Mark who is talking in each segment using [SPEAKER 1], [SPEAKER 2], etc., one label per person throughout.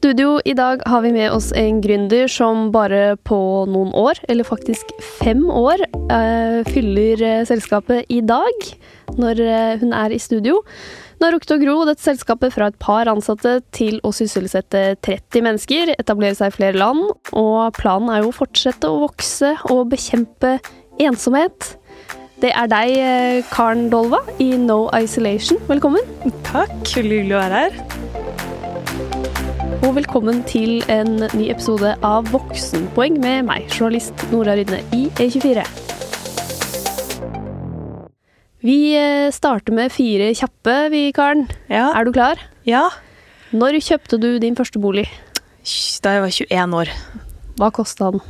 [SPEAKER 1] studio i dag har vi med oss en gründer som bare på noen år, eller faktisk fem år, eh, fyller eh, selskapet i dag, når eh, hun er i studio. Nå har rukket å gro dette selskapet fra et par ansatte til å sysselsette 30 mennesker, etablere seg i flere land, og planen er jo å fortsette å vokse og bekjempe ensomhet. Det er deg, Karen Dolva, i No Isolation. Velkommen.
[SPEAKER 2] Takk, hyggelig å være her.
[SPEAKER 1] Og velkommen til en ny episode av Voksenpoeng med meg, journalist Nora Rydne i E24. Vi eh, starter med fire kjappe, vi, Karen.
[SPEAKER 2] Ja.
[SPEAKER 1] Er du klar?
[SPEAKER 2] ja.
[SPEAKER 1] Når kjøpte du din første bolig?
[SPEAKER 2] Da jeg var 21 år.
[SPEAKER 1] Hva kosta den?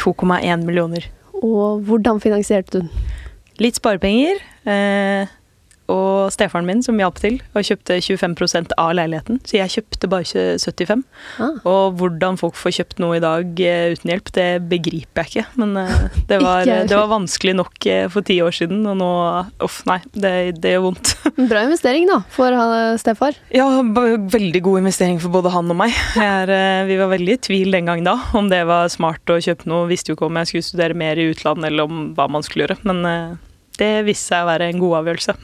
[SPEAKER 2] 2,1 millioner.
[SPEAKER 1] Og hvordan finansierte du den?
[SPEAKER 2] Litt sparepenger. Eh, og stefaren min som hjalp til og kjøpte 25% av leiligheten. Så jeg kjøpte bare 75.
[SPEAKER 1] Ah.
[SPEAKER 2] Og hvordan folk får kjøpt noe i dag eh, uten hjelp, det begriper jeg ikke. Men eh, det, var,
[SPEAKER 1] Ikke
[SPEAKER 2] det var vanskelig nok eh, for ti år siden, og nå Uff, nei. Det, det gjør vondt.
[SPEAKER 1] Bra investering, da, for han, stefar.
[SPEAKER 2] Ja, veldig god investering for både han og meg. Jeg eh, vi var veldig i tvil den gang da, om det var smart å kjøpe noe. Visste jo ikke om jeg skulle studere mer i utlandet eller om hva man skulle gjøre. Men eh, det viste seg å være en god avgjørelse.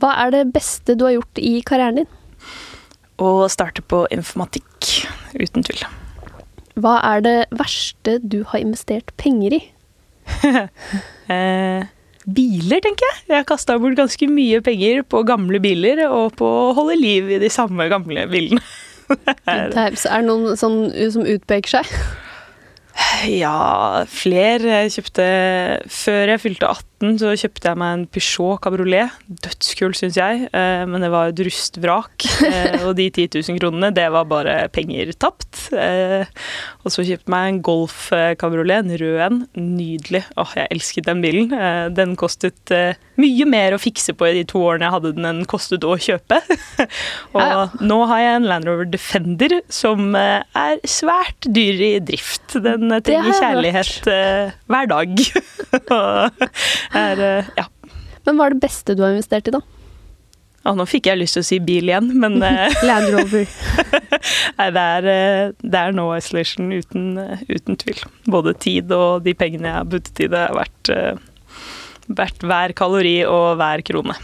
[SPEAKER 1] Hva er det beste du har gjort i karrieren din?
[SPEAKER 2] Å starte på informatikk, uten tvil.
[SPEAKER 1] Hva er det verste du har investert penger i?
[SPEAKER 2] Eh, biler, tenker jeg. Jeg har kasta bort ganske mye penger på gamle biler og på å holde liv i de samme gamle bilene.
[SPEAKER 1] Er det noen sånn som utpeker seg?
[SPEAKER 2] Ja, flere. Jeg kjøpte Før jeg fylte 18, så kjøpte jeg meg en Peugeot kabriolet. Dødskul, syns jeg, eh, men det var et rustvrak. Eh, og de 10 000 kronene, det var bare penger tapt. Eh, og så kjøpte jeg meg en Golf Cabriolet, en rød en. Nydelig. Åh, jeg elsket den bilen. Den kostet mye mer å fikse på i de to årene jeg hadde den, enn kostet å kjøpe. og
[SPEAKER 1] Ja, ja.
[SPEAKER 2] nå har jeg en Land Rover Defender som eh, er svært dyr i drift. Den eh, trenger kjærlighet uh, hver dag. Og er, uh, ja.
[SPEAKER 1] Men hva er det beste du har investert i, da?
[SPEAKER 2] Ja, nå fikk jeg lyst til å si bil igjen, men
[SPEAKER 1] Land Rover.
[SPEAKER 2] nei, det, er, det er no isolation uten, uten tvil. Både tid og de pengene jeg har puttet i det, har vært, eh, vært hver kalori og hver krone.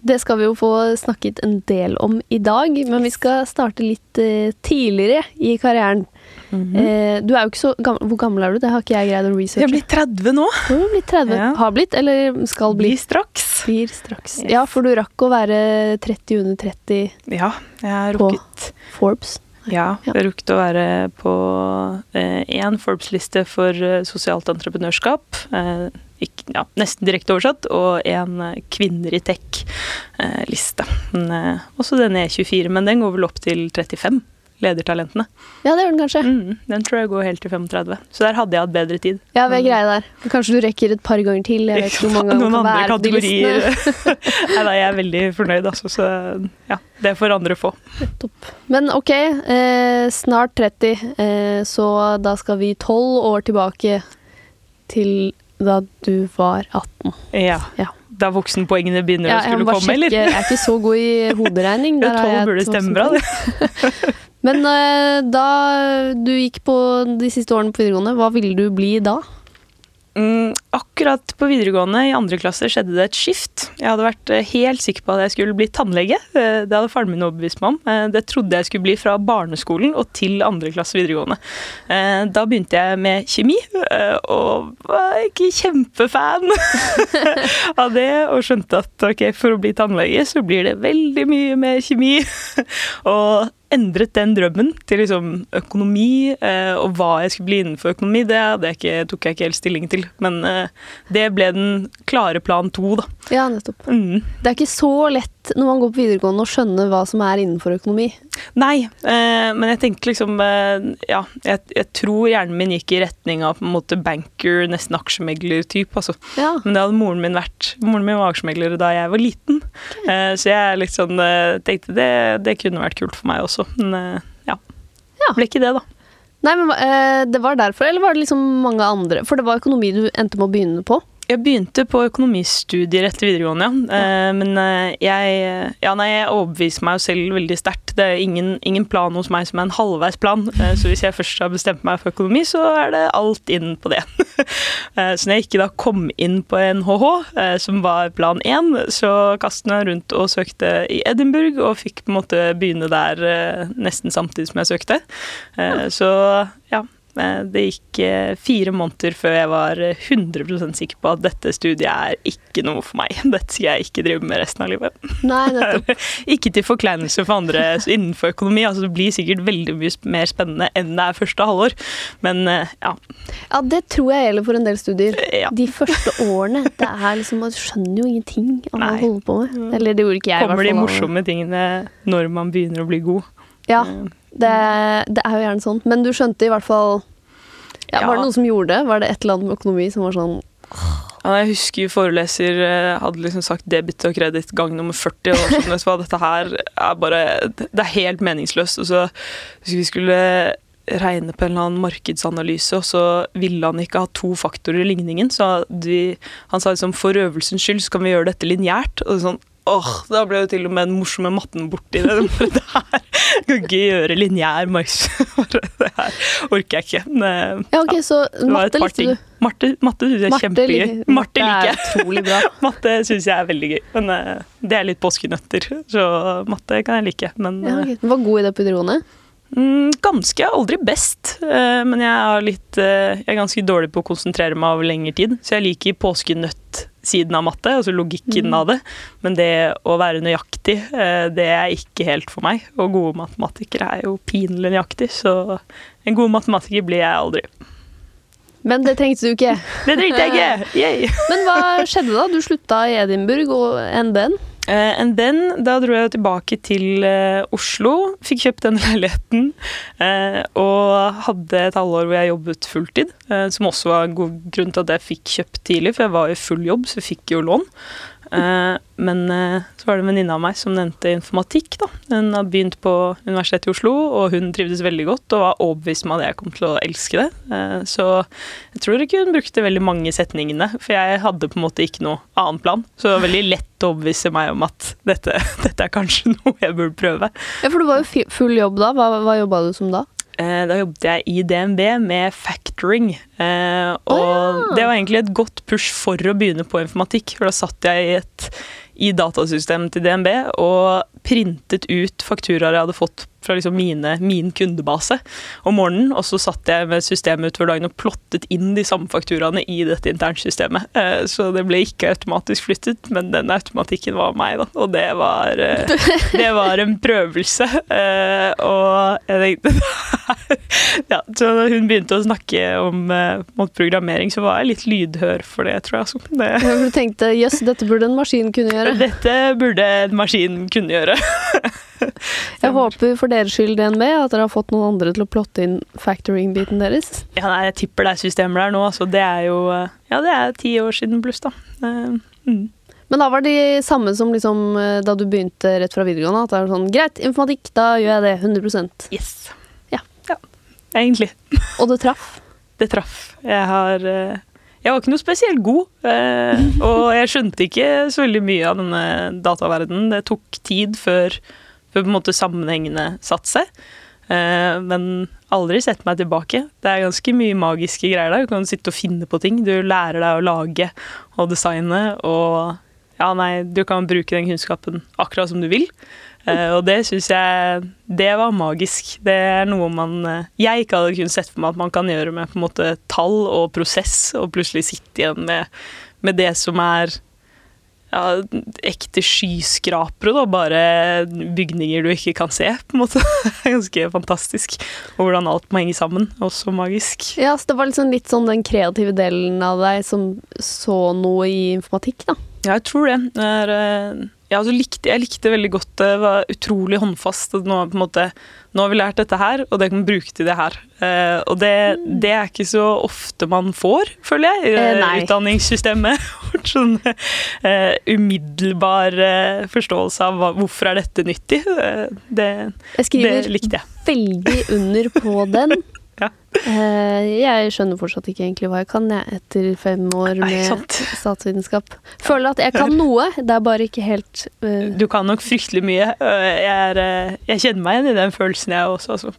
[SPEAKER 1] Det skal vi jo få snakket en del om i dag, men vi skal starte litt eh, tidligere i karrieren. eh, du er jo ikke så gammel Hvor gammel er du? Det har ikke jeg greid å researche.
[SPEAKER 2] Jeg blir 30 nå.
[SPEAKER 1] Du blitt 30.
[SPEAKER 2] Ja.
[SPEAKER 1] Har blitt, eller skal bli?
[SPEAKER 2] Blir straks.
[SPEAKER 1] Blir straks.
[SPEAKER 2] Yes.
[SPEAKER 1] Ja, for du rakk å være 30 under 30
[SPEAKER 2] Ja, jeg har
[SPEAKER 1] På- Forbes.
[SPEAKER 2] Ja, jeg har rukket å være på én Forbes-liste for eh, sosialt entreprenørskap. Eh, ja, nesten direkte oversatt. Og en eh, Kvinner i tech-liste. også den E24, men den går vel opp til 35. Ledertalentene.
[SPEAKER 1] Ja, det gjør den kanskje.
[SPEAKER 2] Mm, den tror jeg går helt til 35. Så der hadde jeg hatt bedre tid.
[SPEAKER 1] Ja, vi er greie der. Kanskje du rekker et par ganger til. Jeg vet ikke hvor mange ganger
[SPEAKER 2] Noen
[SPEAKER 1] kan
[SPEAKER 2] andre kategorier. Nei da, jeg er veldig fornøyd, altså. Så ja, det får andre få.
[SPEAKER 1] Topp. Men ok, eh, snart 30, eh, så da skal vi tolv år tilbake til da du var 18.
[SPEAKER 2] Ja.
[SPEAKER 1] Ja.
[SPEAKER 2] Da voksenpoengene begynner
[SPEAKER 1] Ja,
[SPEAKER 2] å skulle komme,
[SPEAKER 1] sjekke.
[SPEAKER 2] eller?
[SPEAKER 1] jeg er ikke så god i hoderegning. Der har jeg
[SPEAKER 2] burde stemme bra,
[SPEAKER 1] det. Men uh, da du gikk på de siste årene på videregående, hva ville du bli da?
[SPEAKER 2] Mm, akkurat på videregående i andre klasse skjedde det et skift. Jeg hadde vært eh, helt sikker på at jeg skulle bli tannlege. Eh, Det hadde faren min overbevist meg om. Eh, Det trodde jeg skulle bli fra barneskolen og til andre klasse videregående. Da begynte jeg med kjemi, og var ikke kjempefan av det. Og skjønte at ok, for å bli tannlege så blir det veldig mye mer kjemi. Og endret den drømmen til liksom økonomi, eh, og hva jeg skulle bli innenfor økonomi, det det ikke, tok jeg ikke helt stilling til. Men eh, det ble den klare plan to, da.
[SPEAKER 1] Ja, nettopp.
[SPEAKER 2] Mm.
[SPEAKER 1] Det er ikke så lett når man går på videregående å skjønne hva som er innenfor økonomi.
[SPEAKER 2] Nei, eh, men jeg tenkte liksom eh, Ja, jeg, jeg tror hjernen min gikk i retning av på en måte banker, nesten aksjemegler-type, altså.
[SPEAKER 1] Ja,
[SPEAKER 2] Men det hadde moren min vært. Moren min var aksjemegler da jeg var liten. Eh, så jeg eh, tenkte det, det kunne vært kult for meg også. Men eh, ja.
[SPEAKER 1] Ja.
[SPEAKER 2] Ble ikke det, da.
[SPEAKER 1] Nei, men eh, Det var derfor, eller var det liksom mange andre? For det var økonomi du endte med å begynne på.
[SPEAKER 2] Jeg begynte på økonomistudier etter videregående, ja. Eh, men eh, jeg, ja, nei, jeg overbeviser meg jo selv veldig sterkt. Det er ingen, ingen, plan hos meg som er en halvveis plan, så hvis jeg først har bestemt meg for økonomi, så er det alt inn på det. Eh, så når jeg ikke da kom inn på NHH, eh, som var plan én, så kastet jeg rundt og søkte i Edinburgh, og fikk på en måte begynne der eh, nesten samtidig som jeg søkte. Så ja, Eh, det gikk eh, fire måneder før jeg var 100 eh, sikker på at dette studiet er ikke noe for meg. Dette skal jeg ikke drive med resten av livet.
[SPEAKER 1] Nei,
[SPEAKER 2] ikke til forkleinelse for andre innenfor økonomi. altså Det blir sikkert veldig mye mer spennende enn det er første halvår, men ja.
[SPEAKER 1] Ja, det tror jeg gjelder for en del studier. Ja. De første årene, det er liksom Man skjønner jo ingenting av hva man holder på med. Mm. Eller det gjorde ikke jeg.
[SPEAKER 2] Kommer de morsomme tingene når man begynner å bli god.
[SPEAKER 1] Ja. Det, det, er jo gjerne sånn. Men du skjønte i hvert fall ja, Var det noen som gjorde det? Var det et eller annet med økonomi som var sånn
[SPEAKER 2] ja, jeg husker foreleser eh, hadde liksom sagt debit og kreditt gang nummer 40. Og sånn, hva, dette her er bare Det er helt meningsløst. Og så vi skulle regne på en eller annen markedsanalyse, og så ville han ikke ha to faktorer i ligningen. Så de, han sa liksom for øvelsens skyld så kan vi gjøre dette lineært. Og sånn, åh, Da ble jo til og med den morsomme matten borti det. det her kan ikke gjøre lineær marks. det her orker jeg ikke. Men,
[SPEAKER 1] ja, ok, Så matte likte du?
[SPEAKER 2] Matte, matte syns jeg er kjempegøy.
[SPEAKER 1] Marte liker jeg.
[SPEAKER 2] Matte syns jeg er veldig gøy. Men uh, det er litt påskenøtter, så matte kan jeg like. Men,
[SPEAKER 1] ja, okay. Var god i det på videregående?
[SPEAKER 2] Mm, ganske. Aldri best. Men jeg er, litt, jeg er ganske dårlig på å konsentrere meg over lengre tid, så jeg liker påskenøtt siden av matte, altså logikken mm. av det. Men det å være nøyaktig, eh, det er ikke helt for meg. Og gode matematikere er jo pinlig nøyaktig, så en god matematiker blir jeg aldri.
[SPEAKER 1] Men det trengte du ikke.
[SPEAKER 2] det trengte jeg ikke! Yay.
[SPEAKER 1] Men hva skjedde da? Du slutta i Edinburgh og NBN?
[SPEAKER 2] Uh, and then, da dro jeg tilbake til uh, Oslo, fikk kjøpt den leiligheten. Uh, og hadde et halvår hvor jeg jobbet fulltid, som også var en god grunn til at jeg fikk kjøpt tidlig, for jeg var i full jobb, så jeg fikk jo lån. Eh, men eh, så var det en venninne av meg som nevnte informatikk. da. Hun hadde begynt på Universitetet i Oslo, og hun trivdes veldig godt og var overbevist om at jeg kom til å elske det. Eh, så jeg tror ikke hun brukte veldig mange setningene, for jeg hadde på en måte ikke noe annen plan. Så det var veldig lett å overbevise meg om at dette, dette er kanskje noe jeg burde prøve.
[SPEAKER 1] Ja, For du var jo full jobb da. Hva, hva jobba du som da?
[SPEAKER 2] Eh, da jobbet jeg i DNB med factoring. Eh, og oh, ja. det var egentlig et godt push for å begynne på informatikk. For da satt jeg i, et, i datasystemet til DNB og printet ut fakturaer jeg hadde fått fra liksom mine, min kundebase om morgenen. Og så satt jeg med systemet utover dagen og plottet inn de samme fakturaene i dette internsystemet. Eh, så det ble ikke automatisk flyttet, men den automatikken var meg, da. Og det var, det var en prøvelse. Og jeg tenkte Så da hun begynte å snakke om mot programmering, så var jeg litt lydhør for det, tror jeg. Altså. Det.
[SPEAKER 1] Ja, du tenkte jøss, dette burde en maskin kunne gjøre?
[SPEAKER 2] Dette burde en maskin kunne gjøre.
[SPEAKER 1] jeg håper for deres skyld, DNB, at dere har fått noen andre til å plotte inn factoring-biten deres.
[SPEAKER 2] Ja, nei, jeg tipper det er systemer der nå. Så det er jo Ja, det er ti år siden pluss, da. Eh,
[SPEAKER 1] mm. Men da var de samme som liksom, eh, da du begynte rett fra videregående? At det er sånn Greit, informatikk, da gjør jeg det 100
[SPEAKER 2] Yes. Egentlig.
[SPEAKER 1] Og det traff?
[SPEAKER 2] Det traff. Jeg har eh, jeg var ikke noe spesielt god, og jeg skjønte ikke så veldig mye av denne dataverdenen. Det tok tid før før på en måte sammenhengene satt seg. Eh, men aldri sett meg tilbake. Det er ganske mye magiske greier der. Du kan sitte og finne på ting. Du lærer deg å lage og designe og Ja, nei, du kan bruke den kunnskapen akkurat som du vil. Uh, og det syns jeg Det var magisk. Det er noe man uh, Jeg ikke hadde kunnet sett for meg at man kan gjøre med på en måte tall og prosess, og plutselig sitte igjen med, med det som er ja, ekte skyskrapere, da. Bare bygninger du ikke kan se, på en måte. Ganske fantastisk. Og hvordan alt må henge sammen. Også magisk.
[SPEAKER 1] Ja, så det var liksom litt sånn den kreative delen av deg som så noe i informatikk, da?
[SPEAKER 2] Ja, jeg tror det. det er, eh, ja, altså likte, jeg likte veldig godt det. var utrolig håndfast. Nå, måte, nå, har vi lært dette her, og det kan vi bruke til det her. Eh, og det, det, er ikke så ofte man får, føler jeg, i eh, utdanningssystemet. sånn eh, umiddelbar forståelse av hva, hvorfor er dette nyttig. det,
[SPEAKER 1] jeg skriver det likte jeg. veldig under på den. Eh, jeg skjønner fortsatt ikke egentlig hva jeg kan jeg, etter fem år med statsvitenskap. Føler at jeg kan noe, det er bare ikke helt uh...
[SPEAKER 2] Du kan nok fryktelig mye. Øh, Jeg, er, jeg kjenner meg igjen i den følelsen, jeg også. Altså.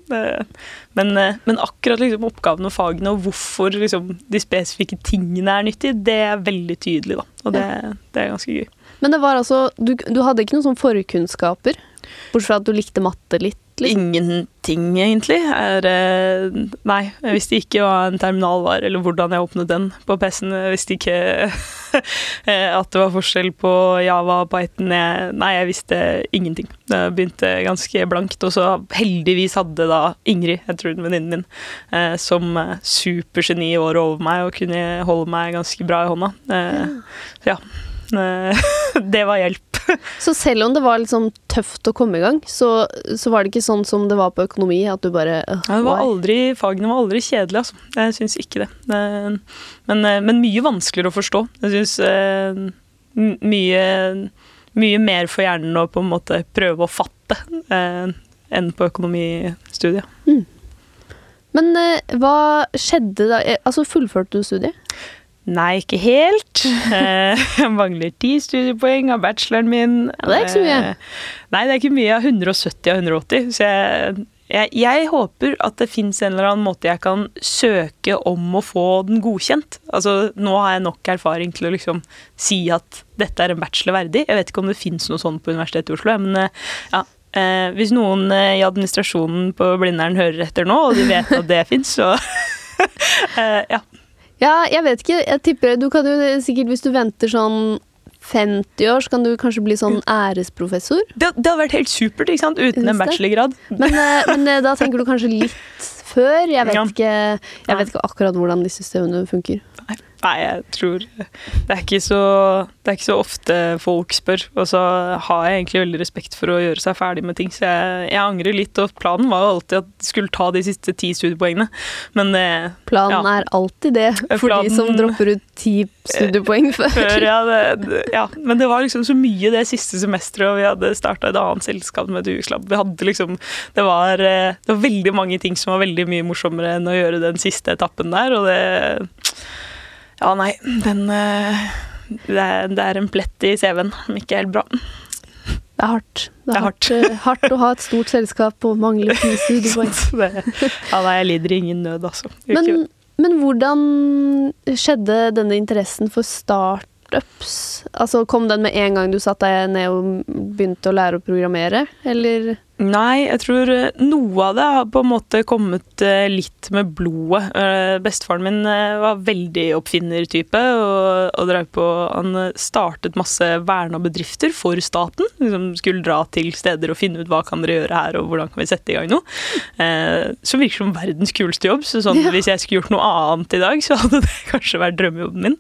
[SPEAKER 2] Men, men akkurat liksom, oppgavene og fagene og hvorfor liksom, de spesifikke tingene er nyttige, det er veldig tydelig. Da. Og det, det er ganske gøy.
[SPEAKER 1] Men det var altså Du, du hadde ikke noen sånn forkunnskaper? Bortsett fra at du likte matte litt?
[SPEAKER 2] Ingenting, egentlig. Er, øh, nei, jeg visste ikke hva en terminal var, eller hvordan jeg åpnet den på PC-en. Jeg visste ikke eh, at det var forskjell på Java og Python. Jeg, nei, jeg visste ingenting. Det begynte ganske blankt. Og så heldigvis hadde da Ingrid, jeg tror venninnen min, eh, som eh, supergeni året over meg og kunne holde meg ganske bra i hånda. Eh, så ja. Det var hjelp.
[SPEAKER 1] Så selv om det var sånn tøft å komme i gang, så, så var det ikke sånn som det var på økonomi, at du bare uh,
[SPEAKER 2] Ja, det var aldri, fagene var aldri kjedelige, altså. Jeg syns ikke det. Men, eh, men mye vanskeligere å forstå. Jeg syns eh, mye, mye mer for hjernen å på en måte prøve å fatte eh, enn på økonomistudiet.
[SPEAKER 1] Men eh, hva skjedde da? Altså, fullførte du studiet?
[SPEAKER 2] Nei, ikke helt. Eh, Jeg mangler ti studiepoeng av bacheloren min.
[SPEAKER 1] Det er ikke så mye.
[SPEAKER 2] Eh, Nei, det er ikke mye. Har 170 av 180. Så jeg, jeg, jeg håper at det fins en eller annen måte jeg kan søke om å få den godkjent. Altså, Nå har jeg nok erfaring til å liksom si at dette er en bachelor verdig. Jeg vet ikke om det fins noe sånt på Universitetet i Oslo, men eh, ja. Eh, hvis noen eh, i administrasjonen på Blindern hører etter nå, og de vet at det fins, så eh, ja.
[SPEAKER 1] Ja, jeg vet ikke. Jeg tipper Du kan jo sikkert, hvis du venter sånn 50 år, så kan du kanskje bli sånn æresprofessor.
[SPEAKER 2] Det, det hadde vært helt supert, ikke sant? Uten en bachelorgrad.
[SPEAKER 1] Men, eh, men eh, da tenker du kanskje litt før. Jeg vet,
[SPEAKER 2] Ja.
[SPEAKER 1] ikke, jeg vet ikke akkurat hvordan de systemene funker.
[SPEAKER 2] Nei, jeg tror det er, ikke så, det er ikke så ofte folk spør. Og så har jeg egentlig veldig respekt for å gjøre seg ferdig med ting, så jeg, jeg angrer litt. Og planen var jo alltid at jeg skulle ta de siste ti studiepoengene, men det,
[SPEAKER 1] Planen
[SPEAKER 2] Ja.
[SPEAKER 1] er alltid det, for
[SPEAKER 2] Planen-
[SPEAKER 1] de som dropper ut ti studiepoeng før.
[SPEAKER 2] før ja, det, ja, men det var liksom så mye det siste semesteret, og vi hadde starta et annet selskap med et UX-lab. Vi hadde liksom, det var, eh, det var veldig mange ting som var veldig mye morsommere enn å gjøre den siste etappen der, og det Ja, nei, den eh, det er, det er en plett i CV-en, som ikke er helt bra.
[SPEAKER 1] Det er hardt. Det
[SPEAKER 2] Det
[SPEAKER 1] er
[SPEAKER 2] hardt.
[SPEAKER 1] hardt, eh, hardt å ha et stort selskap og mangle ti studiepoeng.
[SPEAKER 2] Ja, nei, jeg lider ingen nød, altså.
[SPEAKER 1] Men, men hvordan skjedde denne interessen for startups? Altså, kom den med en gang du satte deg ned og begynte å lære å programmere, eller?
[SPEAKER 2] Nei, jeg tror eh, noe av det har på en måte kommet eh, litt med blodet. Eh, Bestefaren min var veldig oppfinnertype og, og drev på Han startet masse verna bedrifter for staten. Liksom skulle dra til steder og finne ut hva kan dere gjøre her, og hvordan kan vi sette i gang noe. Så virker som verdens kuleste jobb. Så sånn, hvis jeg skulle gjort noe annet i dag, så hadde det kanskje vært drømmejobben min.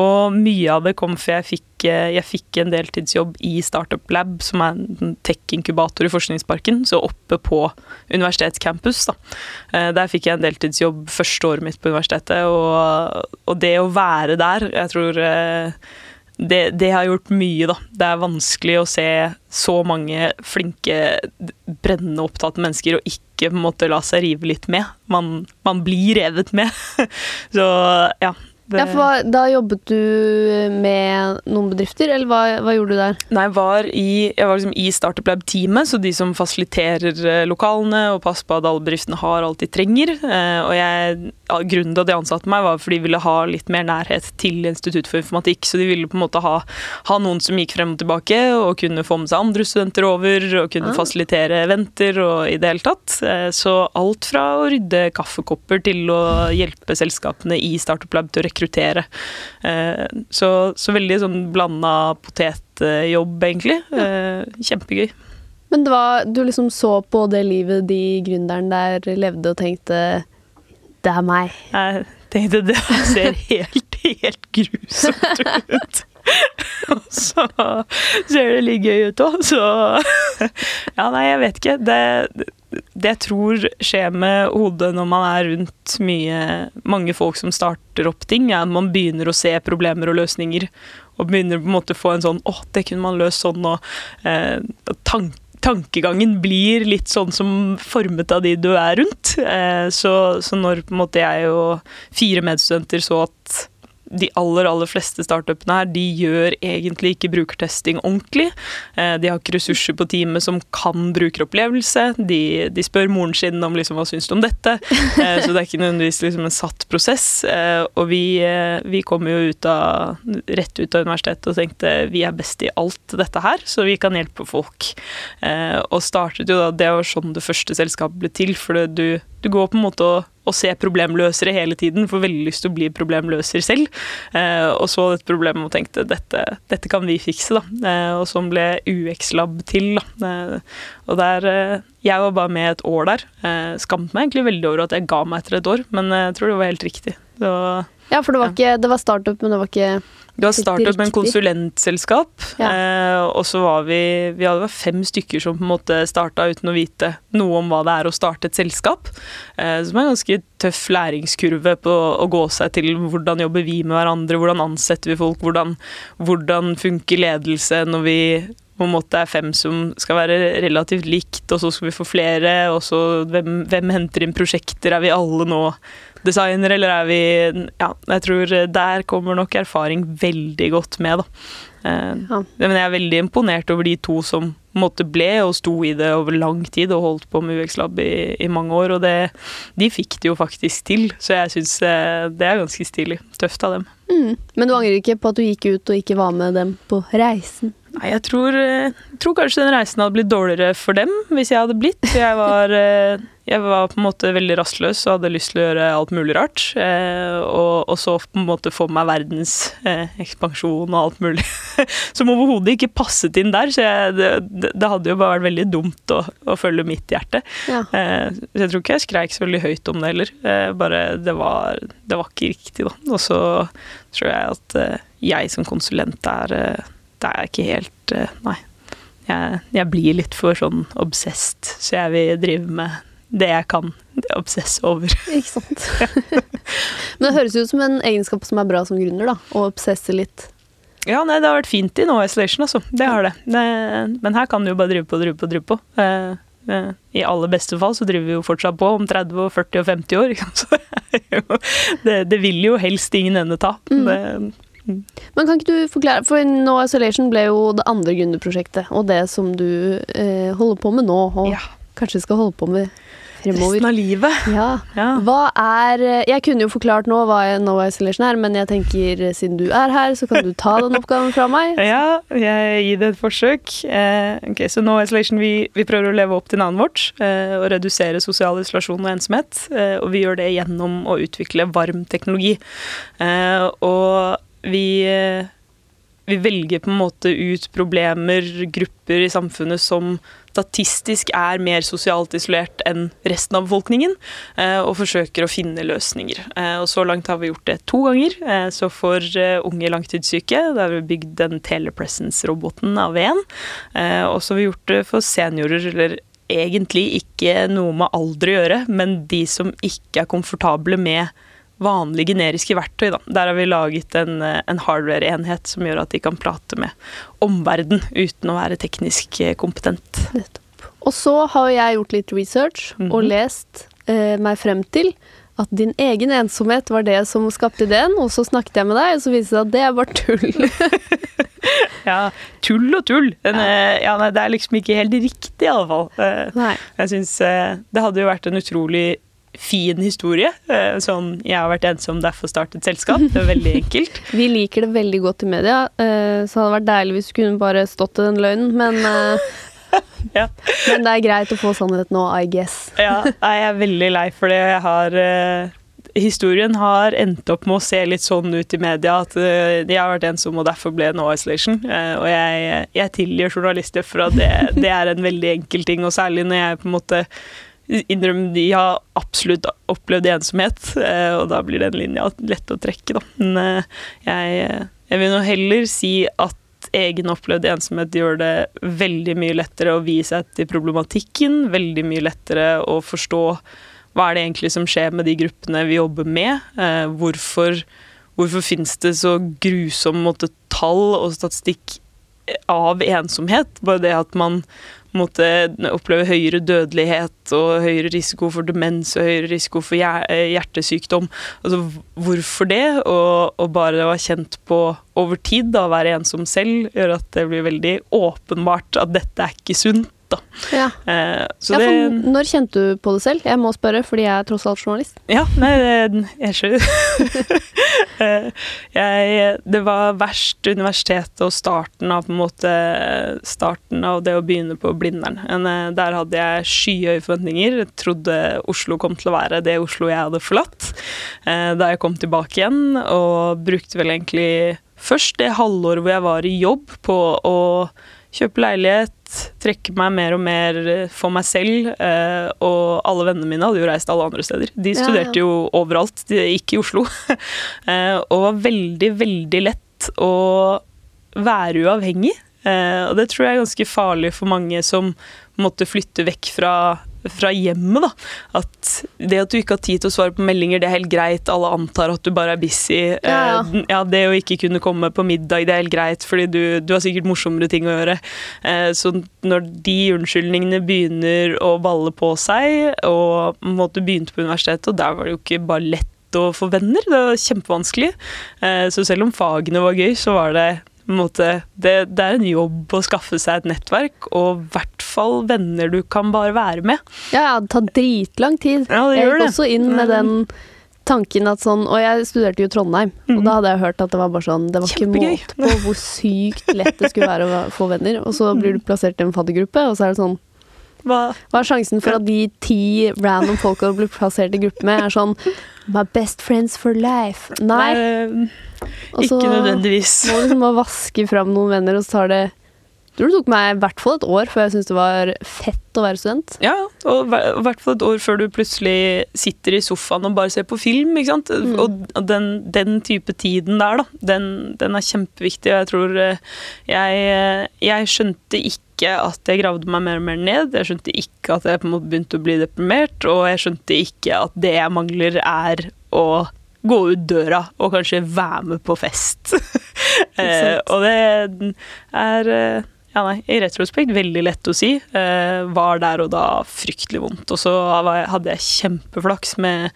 [SPEAKER 2] Og mye av det kom for jeg fikk, jeg fikk en deltidsjobb i Startup Lab, som er en tech-inkubator i Forskningsparken, så oppe på universitetscampus. Da. Eh, Der fikk jeg en deltidsjobb første året mitt på universitetet, og, og det å være der, jeg tror eh, det, det har gjort mye, da. Det er vanskelig å se så mange flinke, brennende opptatte mennesker og ikke på en måte la seg rive litt med. Man, man blir revet med. så ja. Det,
[SPEAKER 1] Ja, for hva, da jobbet du med noen bedrifter, eller hva, hva gjorde du der?
[SPEAKER 2] Nei, jeg var, i, jeg var liksom i Startup Lab-teamet, så de som fasiliterer eh, lokalene og passer på at alle bedriftene har alt de trenger. Eh, og jeg, Grunnen til at de ansatte meg, var fordi de ville ha litt mer nærhet til Institutt for informatikk. Så de ville på en måte ha, ha noen som gikk frem og tilbake, og kunne få med seg andre studenter over, og kunne
[SPEAKER 1] Ah.
[SPEAKER 2] fasilitere eventer og i det hele tatt. Eh, så alt fra å rydde kaffekopper til å hjelpe selskapene i Startup Lab til å rekruttere. Eh, Så, så veldig sånn blanda potetjobb, egentlig. Eh, Kjempegøy.
[SPEAKER 1] Men det var, du liksom så på det livet de gründeren der levde og tenkte det er meg.
[SPEAKER 2] Jeg tenkte det ser helt, helt grusomt ut. Og så ser det litt gøy ut òg, så Ja, nei, jeg vet ikke. Det, det jeg tror skjer med hodet når man er rundt mye, mange folk som starter opp ting, er at man begynner å se problemer og løsninger. Og begynner på en måte å få en sånn åh, det kunne man løst sånn, og eh, tank, tankegangen blir litt sånn som formet av de du er rundt. Eh, så, så når på en måte jeg og fire medstudenter så at de aller aller fleste startupene her de gjør egentlig ikke brukertesting ordentlig. Eh, de har ikke ressurser på teamet som kan brukeropplevelse. De, de spør moren sin om liksom, hva syns du om dette. Eh, så det er ikke nødvendigvis liksom en satt prosess. Eh, og vi, vi kom jo ut av, rett ut av universitetet og tenkte vi er best i alt dette her, så vi kan hjelpe folk. Og startet jo da, Det var sånn det første selskapet ble til. for du, du går på en måte og å se problemløsere hele tiden, får veldig lyst til å bli problemløser selv. Eh, og så dette problemet og tenkte dette, dette kan vi fikse, da. Eh, og sånn ble UX-lab til, da. Eh, og der eh, Jeg var bare med et år der. Eh, skammet meg egentlig veldig over at jeg ga meg etter et år, men jeg tror det var helt riktig.
[SPEAKER 1] Var, ja, for det var, ikke, det var startup, men det var ikke
[SPEAKER 2] du har startet med en konsulentselskap, ja. eh, og så var vi Vi hadde fem stykker som på en måte starta uten å vite noe om hva det er å starte et selskap. Eh, som er en ganske tøff læringskurve på å gå seg til hvordan jobber vi med hverandre, hvordan ansetter vi folk, hvordan, hvordan funker ledelse når vi på en måte er fem som skal være relativt likt, og så skal vi få flere, og så hvem, hvem henter inn prosjekter, er vi alle nå designer, eller er vi Ja, jeg tror der kommer nok erfaring veldig godt med, da. Eh, ja. Men jeg er veldig imponert over de to som måtte ble og sto i det over lang tid og holdt på med UX Lab i, i mange år, og det, de fikk det jo faktisk til. Så jeg syns eh, det er ganske stilig. Tøft av dem.
[SPEAKER 1] Mm. Men du angrer ikke på at du gikk ut og ikke var med dem på reisen?
[SPEAKER 2] Nei, jeg tror, jeg tror, kanskje den reisen hadde blitt dårligere for dem hvis jeg hadde blitt. Jeg var, eh, jeg var på en måte veldig rastløs og hadde lyst til å gjøre alt mulig rart. Eh, og, og så på en måte få meg verdens ekspansjon og alt mulig som overhodet ikke passet inn der. Så jeg, det, det, hadde jo bare vært veldig dumt å, å følge mitt hjerte. Ja. Så jeg tror ikke jeg skreik så veldig høyt om det heller. Bare det var, det var ikke riktig, da. Og så tror jeg at jeg som konsulent er det er ikke helt eh, Nei. Jeg, jeg, blir litt for sånn obsessed, så jeg vil drive med det jeg kan obsesse over.
[SPEAKER 1] Ikke sant. Men det høres ut som en egenskap som er bra som gründer, da. Å obsesse litt.
[SPEAKER 2] Ja, nei, det har vært fint i No Isolation, altså. Det har det. det. Men her kan du jo bare drive på, drive på, drive på. Eh, eh, I aller beste fall så driver vi jo fortsatt på om 30, og 40 og 50 år. Så det, det vil jo helst ingen ende ta. Mm. Det,
[SPEAKER 1] men kan ikke du forklare, for No Isolation ble jo det andre gründerprosjektet, og det som du eh, holder på med nå, og ja. kanskje skal holde på med fremover.
[SPEAKER 2] Resten av livet.
[SPEAKER 1] Ja. ja. Hva er Jeg kunne jo forklart nå hva No Isolation er, men jeg tenker siden du er her, så kan du ta den oppgaven fra meg.
[SPEAKER 2] Ja, jeg gir det et forsøk. Eh, ok, Så No Isolation, vi, vi, prøver å leve opp til navnet vårt eh, og redusere sosial isolasjon og ensomhet. Eh, og vi gjør det gjennom å utvikle varm teknologi. Eh, og vi, vi velger på en måte ut problemer, grupper i samfunnet som statistisk er mer sosialt isolert enn resten av befolkningen, eh, og forsøker å finne løsninger. Eh, og Så langt har vi gjort det to ganger. Eh, så for unge langtidssyke, da har vi bygd den telepresence-roboten av en. Og så har vi gjort det for seniorer, eller egentlig ikke noe med alder å gjøre, men de som ikke er komfortable med vanlige generiske verktøy. Da. Der har vi laget en, eh, en hardware-enhet som gjør at de kan prate med omverden uten å være teknisk kompetent. kompetent.
[SPEAKER 1] Og så har jeg gjort litt research mm -hmm. og mhm. lest eh, meg frem til at din egen ensomhet var det som skapte ideen, og så snakket jeg med deg, og så viste det seg at det er bare tull.
[SPEAKER 2] ja, tull og tull. Den, ja. Ja, nei, det er liksom ikke helt riktig, i alle fall. Jeg synes Det hadde jo vært en utrolig fin historie. Eh, sånn 'jeg har vært ensom, derfor startet selskap'. Det er veldig enkelt.
[SPEAKER 1] Vi liker det veldig godt i media, eh, så det hadde vært deilig hvis du kunne bare stått i den løgnen, men eh, ja. Men det er greit å få sannhet nå, I guess.
[SPEAKER 2] ja, jeg er veldig lei for det. Jeg har Historien har endt opp med å se litt sånn ut i media at de har vært ensomme og derfor ble No Isolation. og jeg, jeg tilgir journalister for at det, det er en veldig enkel ting, og særlig når jeg på en måte innrømme de har absolutt opplevd ensomhet, eh, og da blir den linja lett å trekke, da. Men eh, jeg, jeg vil nå heller si at egen opplevd ensomhet gjør det veldig mye lettere å seg til problematikken, veldig mye lettere å forstå hva er det egentlig som skjer med de gruppene vi jobber med. Eh, hvorfor, hvorfor finnes det så grusomme tall og statistikk av ensomhet. Bare det at man måtte oppleve høyere dødelighet og høyere risiko for demens og høyere risiko for hjertesykdom. Altså, hvorfor det? Og, og bare å ha kjent på over tid, da, være ensom selv, gjør at det blir veldig åpenbart at dette er ikke sunt da.
[SPEAKER 1] Ja.
[SPEAKER 2] Eh,
[SPEAKER 1] ja, det, når kjente du på det selv? Jeg må spørre, fordi jeg er tross alt journalist.
[SPEAKER 2] Ja, nei, jeg skjønner. Eh, jeg, det var verst universitetet og starten av på en måte starten av det å begynne på Blindern. Eh, der hadde jeg skyhøye forventninger. Jeg trodde Oslo kom til å være det Oslo jeg hadde forlatt. Eh, da jeg kom tilbake igjen, og brukte vel egentlig først det halvåret hvor jeg var i jobb på å kjøpe leilighet, trekke meg mer og mer for meg selv. Eh, og alle vennene mine hadde jo reist alle andre steder. De studerte jo overalt, de, ikke i Oslo. eh, og var veldig, veldig lett å være uavhengig. Eh, og det tror jeg er ganske farlig for mange som måtte flytte vekk fra fra hjemmet, da. At det at du ikke har tid til å svare på meldinger, det er helt greit. Alle antar at du bare er busy. Ja, ja. Eh, ja det å ikke kunne komme på middag, det er helt greit, fordi du, du har sikkert morsommere ting å gjøre. Eh, så når de unnskyldningene begynner å balle på seg, og måtte begynte på universitetet, og der var det jo ikke bare lett å få venner, det var kjempevanskelig. Eh, så selv om fagene var gøy, så var det Måte, det, det, er en jobb å skaffe seg et nettverk, og i hvert fall venner du kan bare være med.
[SPEAKER 1] Ja, det tar dritlang tid.
[SPEAKER 2] Ja,
[SPEAKER 1] jeg
[SPEAKER 2] gikk
[SPEAKER 1] også inn med den tanken at sånn Og jeg studerte jo Trondheim, mm. og da hadde jeg hørt at det var bare sånn Det var Kjempegøy. ikke måte på hvor sykt lett det skulle være å få venner. Og så blir du plassert i en faddergruppe, og så er det sånn hva? Hva er sjansen for at de ti random folka du blir plassert i gruppe med, er sånn My best friends for life. Nei. Nei
[SPEAKER 2] ikke nødvendigvis.
[SPEAKER 1] Må liksom bare vaske fram noen venner, og så tar det tror det tok meg i hvert fall et år før jeg syntes det var fett å være student.
[SPEAKER 2] Ja, og i hvert fall et år før du plutselig sitter i sofaen og bare ser på film. ikke sant? Mm. Og den, den, type tiden der, da, den, den, er kjempeviktig. Og jeg tror eh, jeg, eh, jeg skjønte ikke at jeg gravde meg mer og mer ned. Jeg skjønte ikke at jeg på en måte begynte å bli deprimert, og jeg skjønte ikke at det jeg mangler, er å gå ut døra og kanskje være med på fest. eh, og det er eh, ja, nei, i retrospekt veldig lett å si. Eh, var der og da fryktelig vondt. Og så hadde jeg kjempeflaks med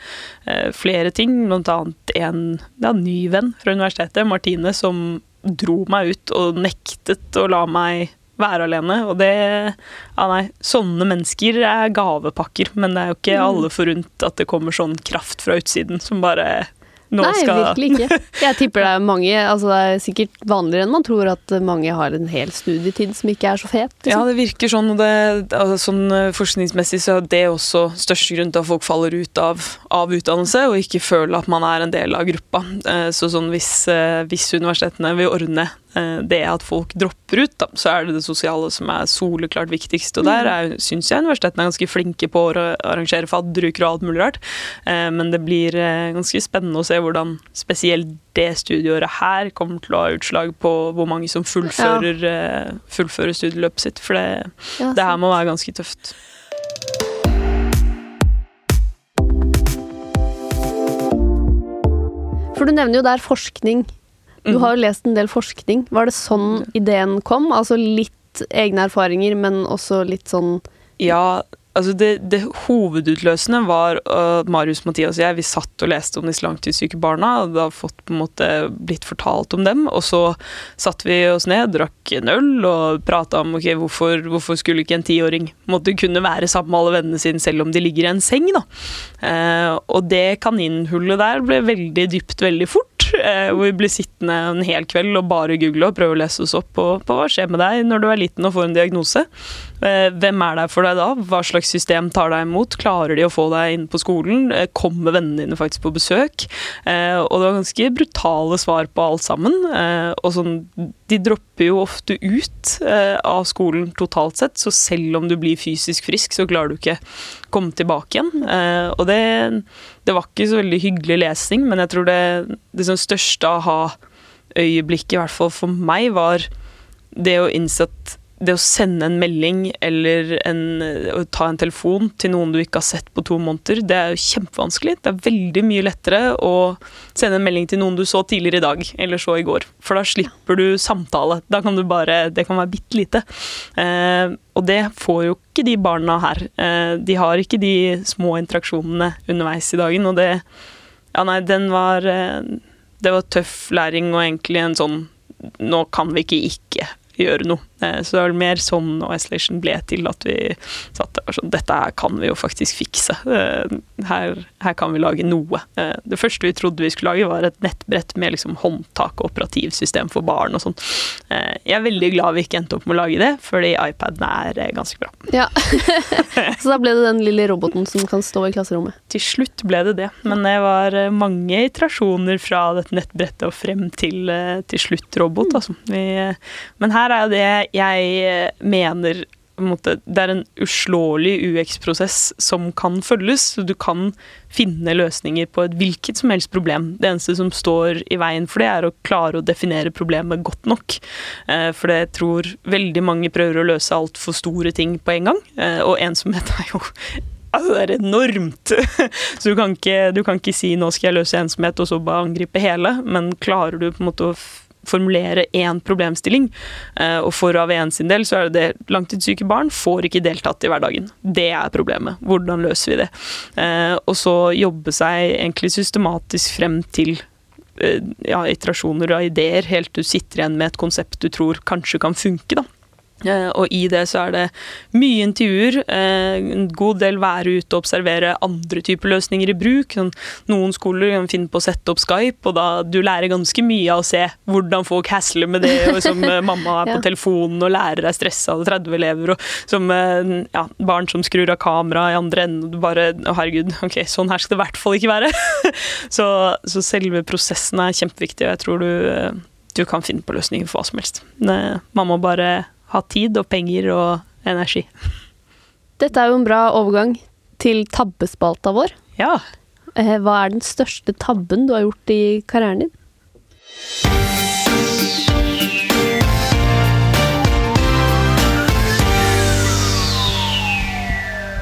[SPEAKER 2] eh, flere ting, blant annet en ja, ny venn fra universitetet, Martine, som dro meg ut og nektet å la meg være alene. Og det Ja, nei. Sånne mennesker er gavepakker, men det er jo ikke mm. alle forunt at det kommer sånn kraft fra utsiden som bare
[SPEAKER 1] nå Nei, skal virkelig ikke. Jeg tipper det er mange altså Det er sikkert vanligere enn man tror at mange har en hel studietid som ikke er så fet.
[SPEAKER 2] Liksom. Ja, det virker sånn, og det, altså, sånn eh, forskningsmessig så er det også største grunn til at folk faller ut av, av, utdannelse og ikke føler at man er en del av gruppa. Eh, så sånn hvis, eh, hvis universitetene vil ordne det at folk dropper ut, da, så er det det sosiale som er soleklart viktigst. Og der mm. syns jeg universitetene er ganske flinke på å arrangere fadderuker og alt mulig rart. Eh, men det blir eh, ganske spennende å se hvordan spesielt det studieåret her kommer til å ha utslag på hvor mange som fullfører, ja. fullfører studieløpet sitt. For det, ja, det her må være ganske tøft.
[SPEAKER 1] For du nevner jo der forskning du har jo lest en del forskning. Var det sånn ideen kom? Altså litt egne erfaringer, men også litt sånn
[SPEAKER 2] Ja, altså det, det, hovedutløsende var at Marius, Mathias og jeg vi satt og leste om disse langtidssyke barna. og det har fått på en måte blitt fortalt om dem. Og så satte vi oss ned, drakk en øl og prata om ok, hvorfor, hvorfor skulle ikke en tiåring måtte kunne være sammen med alle vennene sine selv om de ligger i en seng. da. Eh, og det kaninhullet der ble veldig dypt veldig fort. Eh, hvor vi blir sittende en hel kveld og bare google og prøve å lese oss opp på, på hva skjer med deg når du er liten og får en diagnose. Eh, hvem er der for deg da? Hva slags system tar deg imot? Klarer de å få deg inn på skolen? Eh, kommer vennene dine faktisk på besøk? Og det var ganske brutale svar på alt sammen. Og sånn, de dropper jo ofte ut av skolen totalt sett, så selv om du blir fysisk frisk, så klarer du ikke komme tilbake igjen. Og det, det var ikke så veldig hyggelig lesning, men jeg tror det, det største aha-øyeblikket, i hvert fall for meg, var det å innse at det å sende en melding eller en, ta en telefon til noen du ikke har sett på to måneder, det er jo kjempevanskelig. Det er veldig mye lettere å sende en melding til noen du så tidligere i dag eller så i går. For da slipper du samtale. Da kan du bare Det kan være bitte lite. Eh, og det får jo ikke de barna her. Eh, de har ikke de små interaksjonene underveis i dagen, og det Ja, nei, den var eh, Det var tøff læring og egentlig en sånn Nå kan vi ikke ikke gjøre noe. Eh, så det var mer sånn og Isolation ble til at vi satt der sånn Dette her kan vi jo faktisk fikse. Eh, her, her, kan vi lage noe. Eh, det første vi trodde vi skulle lage, var et nettbrett med liksom håndtak og operativsystem for barn og sånn. Jeg er veldig glad vi ikke endte opp med å lage det, fordi iPaden er ganske bra.
[SPEAKER 1] Ja, Så da ble det den lille roboten som kan stå i klasserommet?
[SPEAKER 2] Til slutt ble det det, men det var mange iterasjoner fra dette nettbrettet og frem til, til slutt robot. Altså. Vi, men her er jo det jeg eh, mener det er en uslåelig UX-prosess som kan følges. Du kan finne løsninger på et hvilket som helst problem. Det eneste som står i veien for det, er å klare å definere problemet godt nok. Eh, for jeg tror veldig mange prøver å løse altfor store ting på en gang. Eh, og ensomhet er jo Altså, det er enormt! Så du kan, ikke, du kan ikke si 'nå skal jeg løse ensomhet', og så bare angripe hele, men klarer du på en måte å formulere én problemstilling. Eh, og for AVN sin del så er det det langtidssyke barn får ikke deltatt i hverdagen. Det er problemet. Hvordan løser vi det? Eh, og så jobbe seg egentlig systematisk frem til eh, ja, iterasjoner og ideer, helt til du sitter igjen med et konsept du tror kanskje kan funke. da. Eh, og i det så er det mye intervjuer, eh, en god del være ute og observere andre typer løsninger i bruk. Sånn, noen skoler kan finne på å sette opp Skype, og da du lærer ganske mye av å se hvordan folk hasler med det, og som eh, mamma er på telefonen og lærer er stressa av 30 elever, og som ja, barn som skrur av kamera i andre enden, og du bare Å, herregud, ok, sånn her skal det i hvert fall ikke være. så, så, selve prosessen er kjempeviktig, og jeg tror du, du kan finne på løsninger for hva som helst. Man må bare ha tid og penger og energi.
[SPEAKER 1] Dette er jo en bra overgang til tabbespalta vår.
[SPEAKER 2] Ja.
[SPEAKER 1] Eh, hva er den største tabben du har gjort i karrieren din?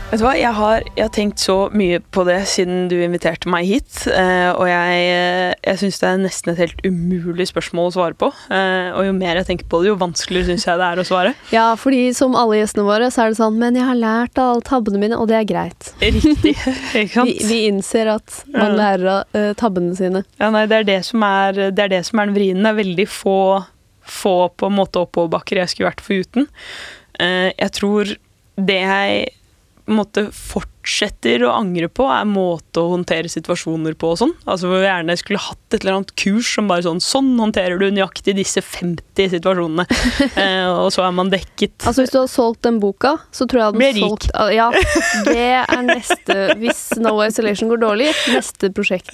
[SPEAKER 2] Vet du hva, jeg har, jeg har, tenkt så mye på det siden du inviterte meg hit. Eh, og jeg, eh, jeg syns det er nesten et helt umulig spørsmål å svare på. Eh, og jo mer jeg tenker på det, jo vanskeligere syns jeg det er å svare.
[SPEAKER 1] Ja, fordi som alle gjestene våre, så er det sånn Men jeg har lært av alle tabbene mine, og det er greit.
[SPEAKER 2] Riktig, ikke sant?
[SPEAKER 1] vi, vi, innser at man lærer av uh, tabbene sine.
[SPEAKER 2] Ja, nei, det er det som er, det er, det som er den vrien. Det er veldig få, få på en måte oppoverbakker jeg skulle vært foruten. Uh, jeg tror det jeg måte fortsetter å angre på, er måte å håndtere situasjoner på og sånn. Altså hvor vi gjerne skulle hatt et eller annet kurs som bare sånn Sånn håndterer du nøyaktig disse 50 situasjonene. eh, og så er man dekket.
[SPEAKER 1] Altså hvis du hadde solgt den boka, så tror jeg
[SPEAKER 2] hadde Ble solgt
[SPEAKER 1] Ja, det er neste Hvis No Isolation går dårlig, neste prosjekt.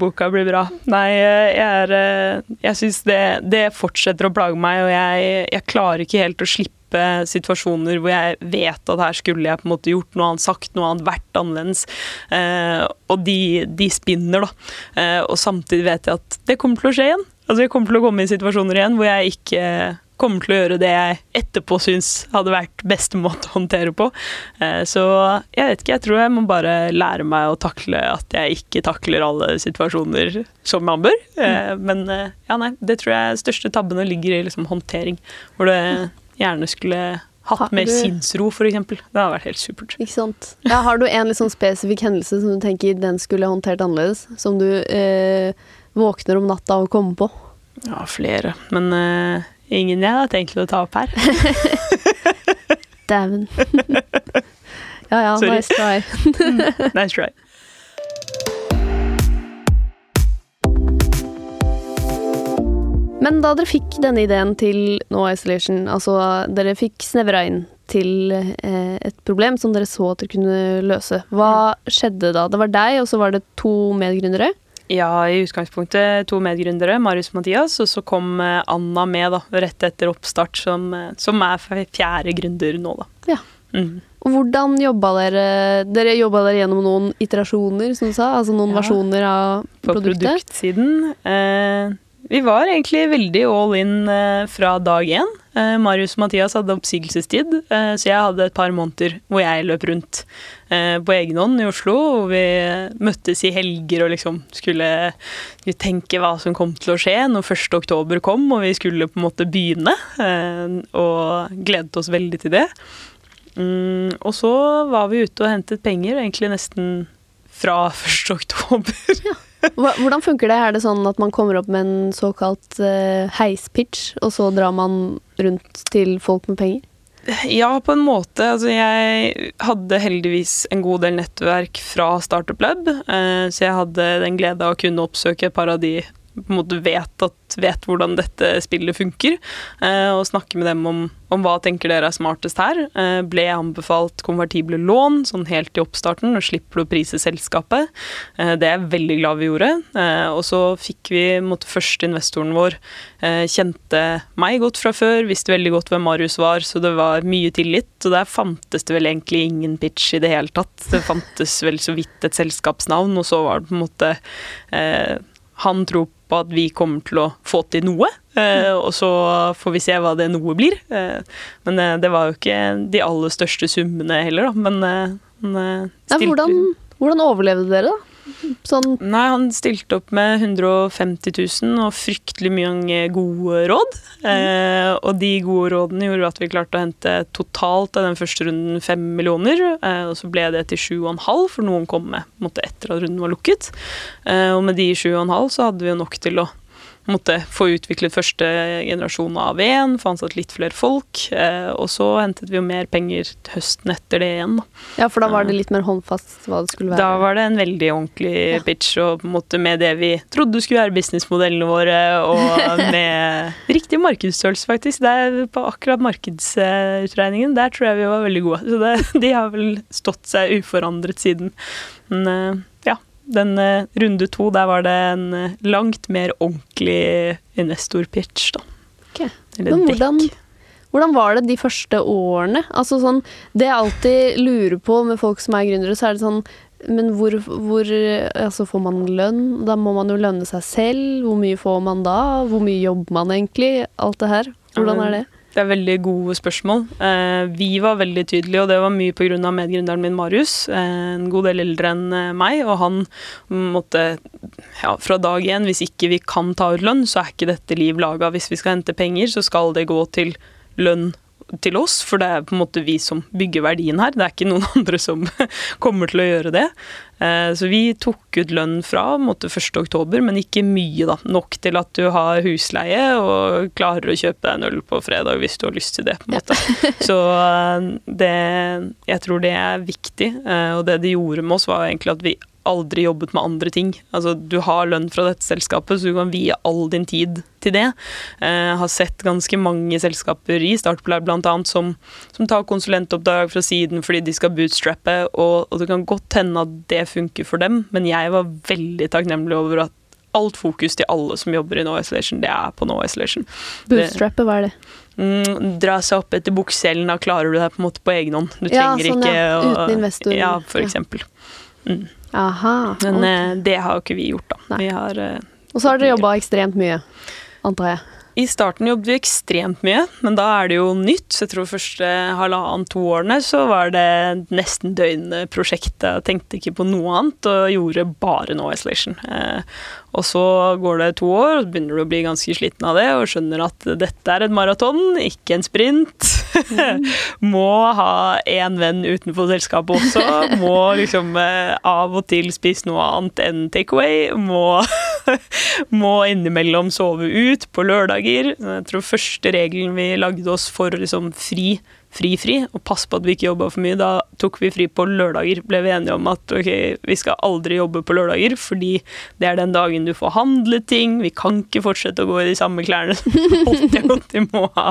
[SPEAKER 2] boka blir bra. Nei, jeg er eh, Jeg syns det, det fortsetter å plage meg, og jeg, jeg klarer ikke helt å slippe type situasjoner hvor jeg vet at her skulle jeg på en måte gjort noe annet, sagt noe annet, vært annerledes. Eh, og de, de, spinner, da. Eh, og samtidig vet jeg at det kommer til å skje igjen. Altså Jeg kommer til å komme i situasjoner igjen hvor jeg ikke kommer til å gjøre det jeg etterpå syns hadde vært beste måte å håndtere på. Eh, så jeg vet ikke, jeg tror jeg må bare lære meg å takle at jeg ikke takler alle situasjoner som man bør. Eh, men ja, nei, det tror jeg største tabbene ligger i liksom håndtering. Hvor det gjerne skulle hatt mer du... sinnsro, f.eks. Det hadde vært helt supert.
[SPEAKER 1] Ikke sant. Ja, har du en sånn spesifikk hendelse som du tenker den skulle håndtert annerledes? Som du eh, våkner om natta og kommer på?
[SPEAKER 2] Ja, flere. Men eh, ingen jeg har tenkt å ta opp her.
[SPEAKER 1] Dæven. ja ja, Sorry. nice try.
[SPEAKER 2] nice try.
[SPEAKER 1] Men da dere fikk denne ideen til No Isolation, altså dere fikk snevra inn til eh, et problem som dere så at dere kunne løse, hva skjedde da? Det var deg, og så var det to medgründere?
[SPEAKER 2] Ja, i utgangspunktet to medgründere, Marius og Mathias, og så kom eh, Anna med da, rett etter oppstart, som, eh, som er fjerde gründer nå, da.
[SPEAKER 1] Ja. Mm. Og hvordan jobba dere? Dere jobba dere gjennom noen iterasjoner, som du sa? Altså noen ja. versjoner av produktet?
[SPEAKER 2] På produktsiden. Eh, vi var egentlig veldig all in eh, fra dag én. Eh, Marius og Mathias hadde oppsigelsestid, eh, så jeg hadde et par måneder hvor jeg løp rundt på egen hånd i Oslo. Hvor vi møttes i helger og liksom skulle tenke hva som kom til å skje når 1. oktober kom og vi skulle på en måte begynne. Og gledet oss veldig til det. Mm, Og så var vi ute og hentet penger, egentlig nesten fra 1. oktober.
[SPEAKER 1] Hva- Hvordan funker det? Er det sånn at man kommer opp med en såkalt uh, heispitch, og så drar man rundt til folk med penger?
[SPEAKER 2] Ja, på en måte. Altså, jeg hadde heldigvis en god del nettverk fra Startup Lab, uh, så jeg hadde den glede av å kunne oppsøke et par av de på en måte vet, at, vet hvordan dette spillet funker, eh, og snakke med dem om, om hva tenker dere er smartest her. Eh, ble anbefalt konvertible lån sånn helt i oppstarten, og slipper du å prise selskapet. Eh, det er jeg veldig glad vi gjorde. Og så fikk vi måtte, første investoren vår kjente meg godt fra før, visste veldig godt hvem Marius var, så det var mye tillit. Og der fantes det vel egentlig ingen pitch i det hele tatt. Det fantes vel så vidt et selskapsnavn, og så var det på en måte Han tror på at vi kommer til å få til noe, eh, og så får vi se hva det noe blir. Eh, men eh, det var jo ikke de aller største summene heller, da. Men, men
[SPEAKER 1] Ja,
[SPEAKER 2] stilte-
[SPEAKER 1] hvordan, hvordan overlevde dere, da? Sånn
[SPEAKER 2] Nei, han stilte opp med 150 000 og fryktelig mye gode råd. Eh, og de gode rådene gjorde at vi klarte å hente totalt av den første runden fem millioner. Eh, og så ble det til sju og en halv, for noen kom med måtte etter at runden var lukket. Eh, og med de sju og en halv så hadde vi jo nok til å måtte få utviklet første generasjon av V1, få ansatt litt flere folk. Eh, og så hentet vi jo mer penger høsten etter det igjen.
[SPEAKER 1] Ja, for da var det litt mer håndfast hva det skulle være.
[SPEAKER 2] Da var det en veldig ordentlig
[SPEAKER 1] Ja.
[SPEAKER 2] pitch, og på en måte med det vi trodde skulle være businessmodellene våre, og med riktig markedsstørrelse, faktisk. Det er på akkurat markedsutregningen, der tror jeg vi var veldig gode. Så det, de har vel stått seg uforandret siden. Men eh, ja, den eh, runde to, der var det en eh, langt mer ordentlig investorpitch, da.
[SPEAKER 1] Ok.
[SPEAKER 2] Eller
[SPEAKER 1] Men hvordan, hvordan var det de første årene? Altså sånn, det jeg alltid lurer på med folk som er gründere, så er det sånn Men hvor, hvor Altså, får man lønn? Da må man jo lønne seg selv. Hvor mye får man da? Hvor mye jobber man egentlig? Alt det her. Hvordan er det?
[SPEAKER 2] Det er veldig gode spørsmål. Eh, vi var veldig tydelige, og det var mye pga. medgründeren min Marius. Eh, en god del eldre enn eh, meg, og han måtte ja, fra dag én Hvis ikke vi kan ta ut lønn, så er ikke dette liv laga. Hvis vi skal hente penger, så skal det gå til lønn til oss, for det er på en måte vi som bygger verdien her. Det er ikke noen andre som kommer til å gjøre det. Eh, Så vi tok ut lønn fra på en 1. oktober, men ikke mye, da. Nok til at du har husleie og klarer å kjøpe deg en øl på fredag hvis du har lyst til det. på en måte. Så eh, det, jeg tror det er viktig. eh, Og det det gjorde med oss, var egentlig at vi aldri jobbet med andre ting. Altså, du har lønn fra dette selskapet, så du kan vie all din tid til det. Jeg har sett ganske mange selskaper i blant annet som, som tar konsulentoppdrag fra siden fordi de skal bootstrappe, og, og det kan godt hende at det funker for dem, men jeg var veldig takknemlig over at alt fokus til alle som jobber i No Isolation, det er på No Isolation.
[SPEAKER 1] Bootstrappet, hva er det?
[SPEAKER 2] Mm, dra seg opp etter bukselen, da klarer du deg på en måte på egen hånd. Du
[SPEAKER 1] Ja,
[SPEAKER 2] trenger
[SPEAKER 1] sånn,
[SPEAKER 2] ikke
[SPEAKER 1] ja.
[SPEAKER 2] å-
[SPEAKER 1] Uten investor.
[SPEAKER 2] Ja, for
[SPEAKER 1] Ja.
[SPEAKER 2] eksempel. Mm.
[SPEAKER 1] Aha.
[SPEAKER 2] Men eh, det har jo ikke vi gjort, da. Har uh,
[SPEAKER 1] Og så har dere jobba ekstremt mye, antar jeg.
[SPEAKER 2] I starten jobbet vi ekstremt mye, men da er det jo nytt. Så jeg tror første halvannen-to årene så var det nesten døgnprosjektet. Jeg tenkte ikke på noe annet og gjorde bare No Isolation. Og så går det to år, og så begynner du å bli ganske sliten av det og skjønner at dette er et maraton, ikke en sprint. Må ha én venn utenfor selskapet også. Må liksom eh, av og til spise noe annet enn takeaway. Må, må innimellom sove ut på lørdager. Jeg tror første regelen vi lagde oss for liksom fri fri, fri, og passe på at vi ikke jobba for mye. Da tok vi fri på lørdager. Ble vi enige om at ok, vi skal aldri jobbe på lørdager, fordi det er den dagen du får handle ting. Vi kan ikke fortsette å gå i de samme klærne som alltid. Vi må ha,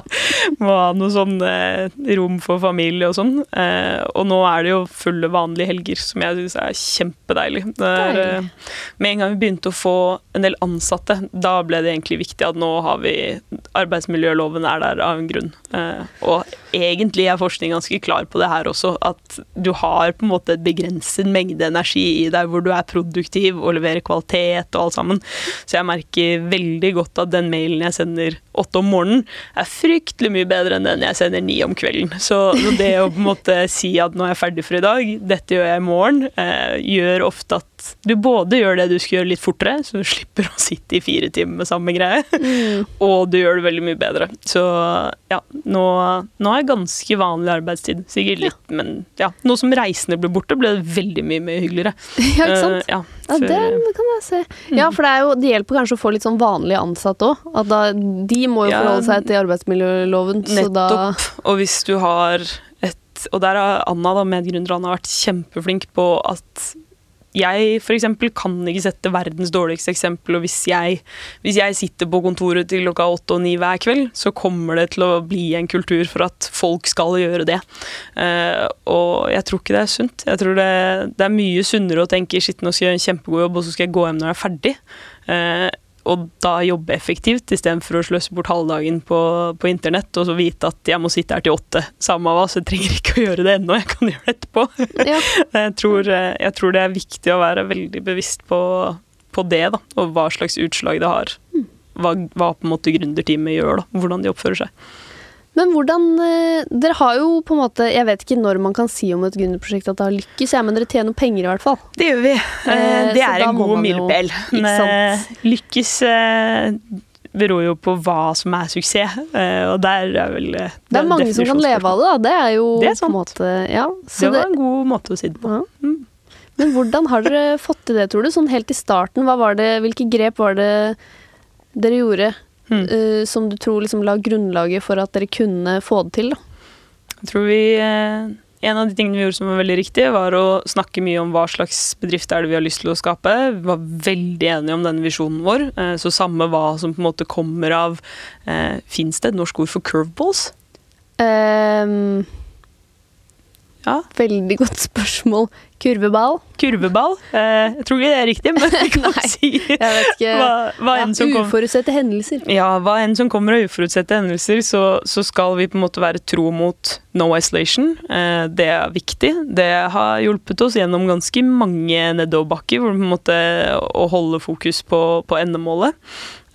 [SPEAKER 2] må ha noe sånn eh, rom for familie og sånn. Eh, og nå er det jo fulle vanlige helger, som jeg syns er kjempedeilig. Det er, eh, med en gang vi begynte å få en del ansatte, da ble det egentlig viktig at nå har vi arbeidsmiljøloven er der av en grunn. Eh, og egentlig egentlig er forskning ganske klar på det her også, at du har på en måte et begrenset mengde energi i deg hvor du er produktiv og leverer kvalitet og alt sammen. Så jeg merker veldig godt at den mailen jeg sender åtte om morgenen, er fryktelig mye bedre enn den jeg sender ni om kvelden. Så det å på en måte si at nå er jeg ferdig for i dag, dette gjør jeg i morgen, eh, gjør ofte at du både gjør det du skal gjøre litt fortere, så du slipper å sitte i fire timer med samme greie, mm. og du gjør det veldig mye bedre. Så ja, nå, nå er ganske vanlig arbeidstid. Sikkert litt, ja. men ja. Nå som reisende ble borte, ble det veldig mye, mye hyggeligere.
[SPEAKER 1] Ja, ikke sant? Uh, ja, ja, det kan jeg se. Ja, for det, jo, det, hjelper kanskje å få litt sånn vanlige ansatte òg. De må jo forholde seg til arbeidsmiljøloven.
[SPEAKER 2] Nettopp. Og hvis du har et Og der har Anna, da, medgründer Anna, vært kjempeflink på at jeg f.eks. kan ikke sette verdens dårligste eksempel, og hvis jeg, hvis jeg, sitter på kontoret til klokka åtte og ni hver kveld, så kommer det til å bli en kultur for at folk skal gjøre det. Uh, og jeg tror ikke det er sunt. Jeg tror det, det er mye sunnere å tenke shit, nå skal jeg gjøre en kjempegod jobb, og så skal jeg gå hjem når jeg er ferdig. Uh, og da jobbe effektivt istedenfor å sløse bort halvdagen på, på, internett og så vite at jeg må sitte her til åtte. Samme hva, så jeg trenger ikke å gjøre det ennå, jeg kan gjøre det etterpå. Ja. jeg, tror, jeg, tror, det er viktig å være veldig bevisst på, på det, da, og hva slags utslag det har. Mm. Hva, hva på en måte gründerteamet gjør, da, hvordan de oppfører seg.
[SPEAKER 1] Men hvordan eh, Dere har jo på en måte Jeg vet ikke når man kan si om et gründerprosjekt at det har lykkes, ja, men dere tjener penger i hvert fall.
[SPEAKER 2] Det gjør vi. Eh, eh det er en god milepæl. Lykkes beror jo på hva som er suksess, eh, og der er vel
[SPEAKER 1] Det, det er mange som kan leve av det, da. Det er jo det er på en måte ja,
[SPEAKER 2] Det var en god måte å si det på. Ja. Mm.
[SPEAKER 1] Men hvordan har dere fått til det, tror du? Sånn helt i starten, hva var det, hvilke grep var det dere gjorde mm. uh, som du tror liksom la grunnlaget for at dere kunne få det til? Da?
[SPEAKER 2] Jeg tror vi uh, En av de tingene vi gjorde som var veldig riktig, var å snakke mye om hva slags bedrift er det vi har lyst til å skape. Vi var veldig enige om denne visjonen vår. Uh, så samme hva som på en måte kommer av uh, Fins det et norsk ord for curveballs? Um,
[SPEAKER 1] ja. Veldig godt spørsmål. Kurveball?
[SPEAKER 2] Kurveball? Eh, jeg tror ikke det er riktig, men vi kan Nei, si
[SPEAKER 1] hva, hva ja, enn Uforutsette hendelser.
[SPEAKER 2] Ja, hva enn som kommer av uforutsette hendelser, så, så, skal vi på en måte være tro mot no isolation. Eh, det er viktig. Det har hjulpet oss gjennom ganske mange nedoverbakker, hvor på en måte å holde fokus på, på endemålet.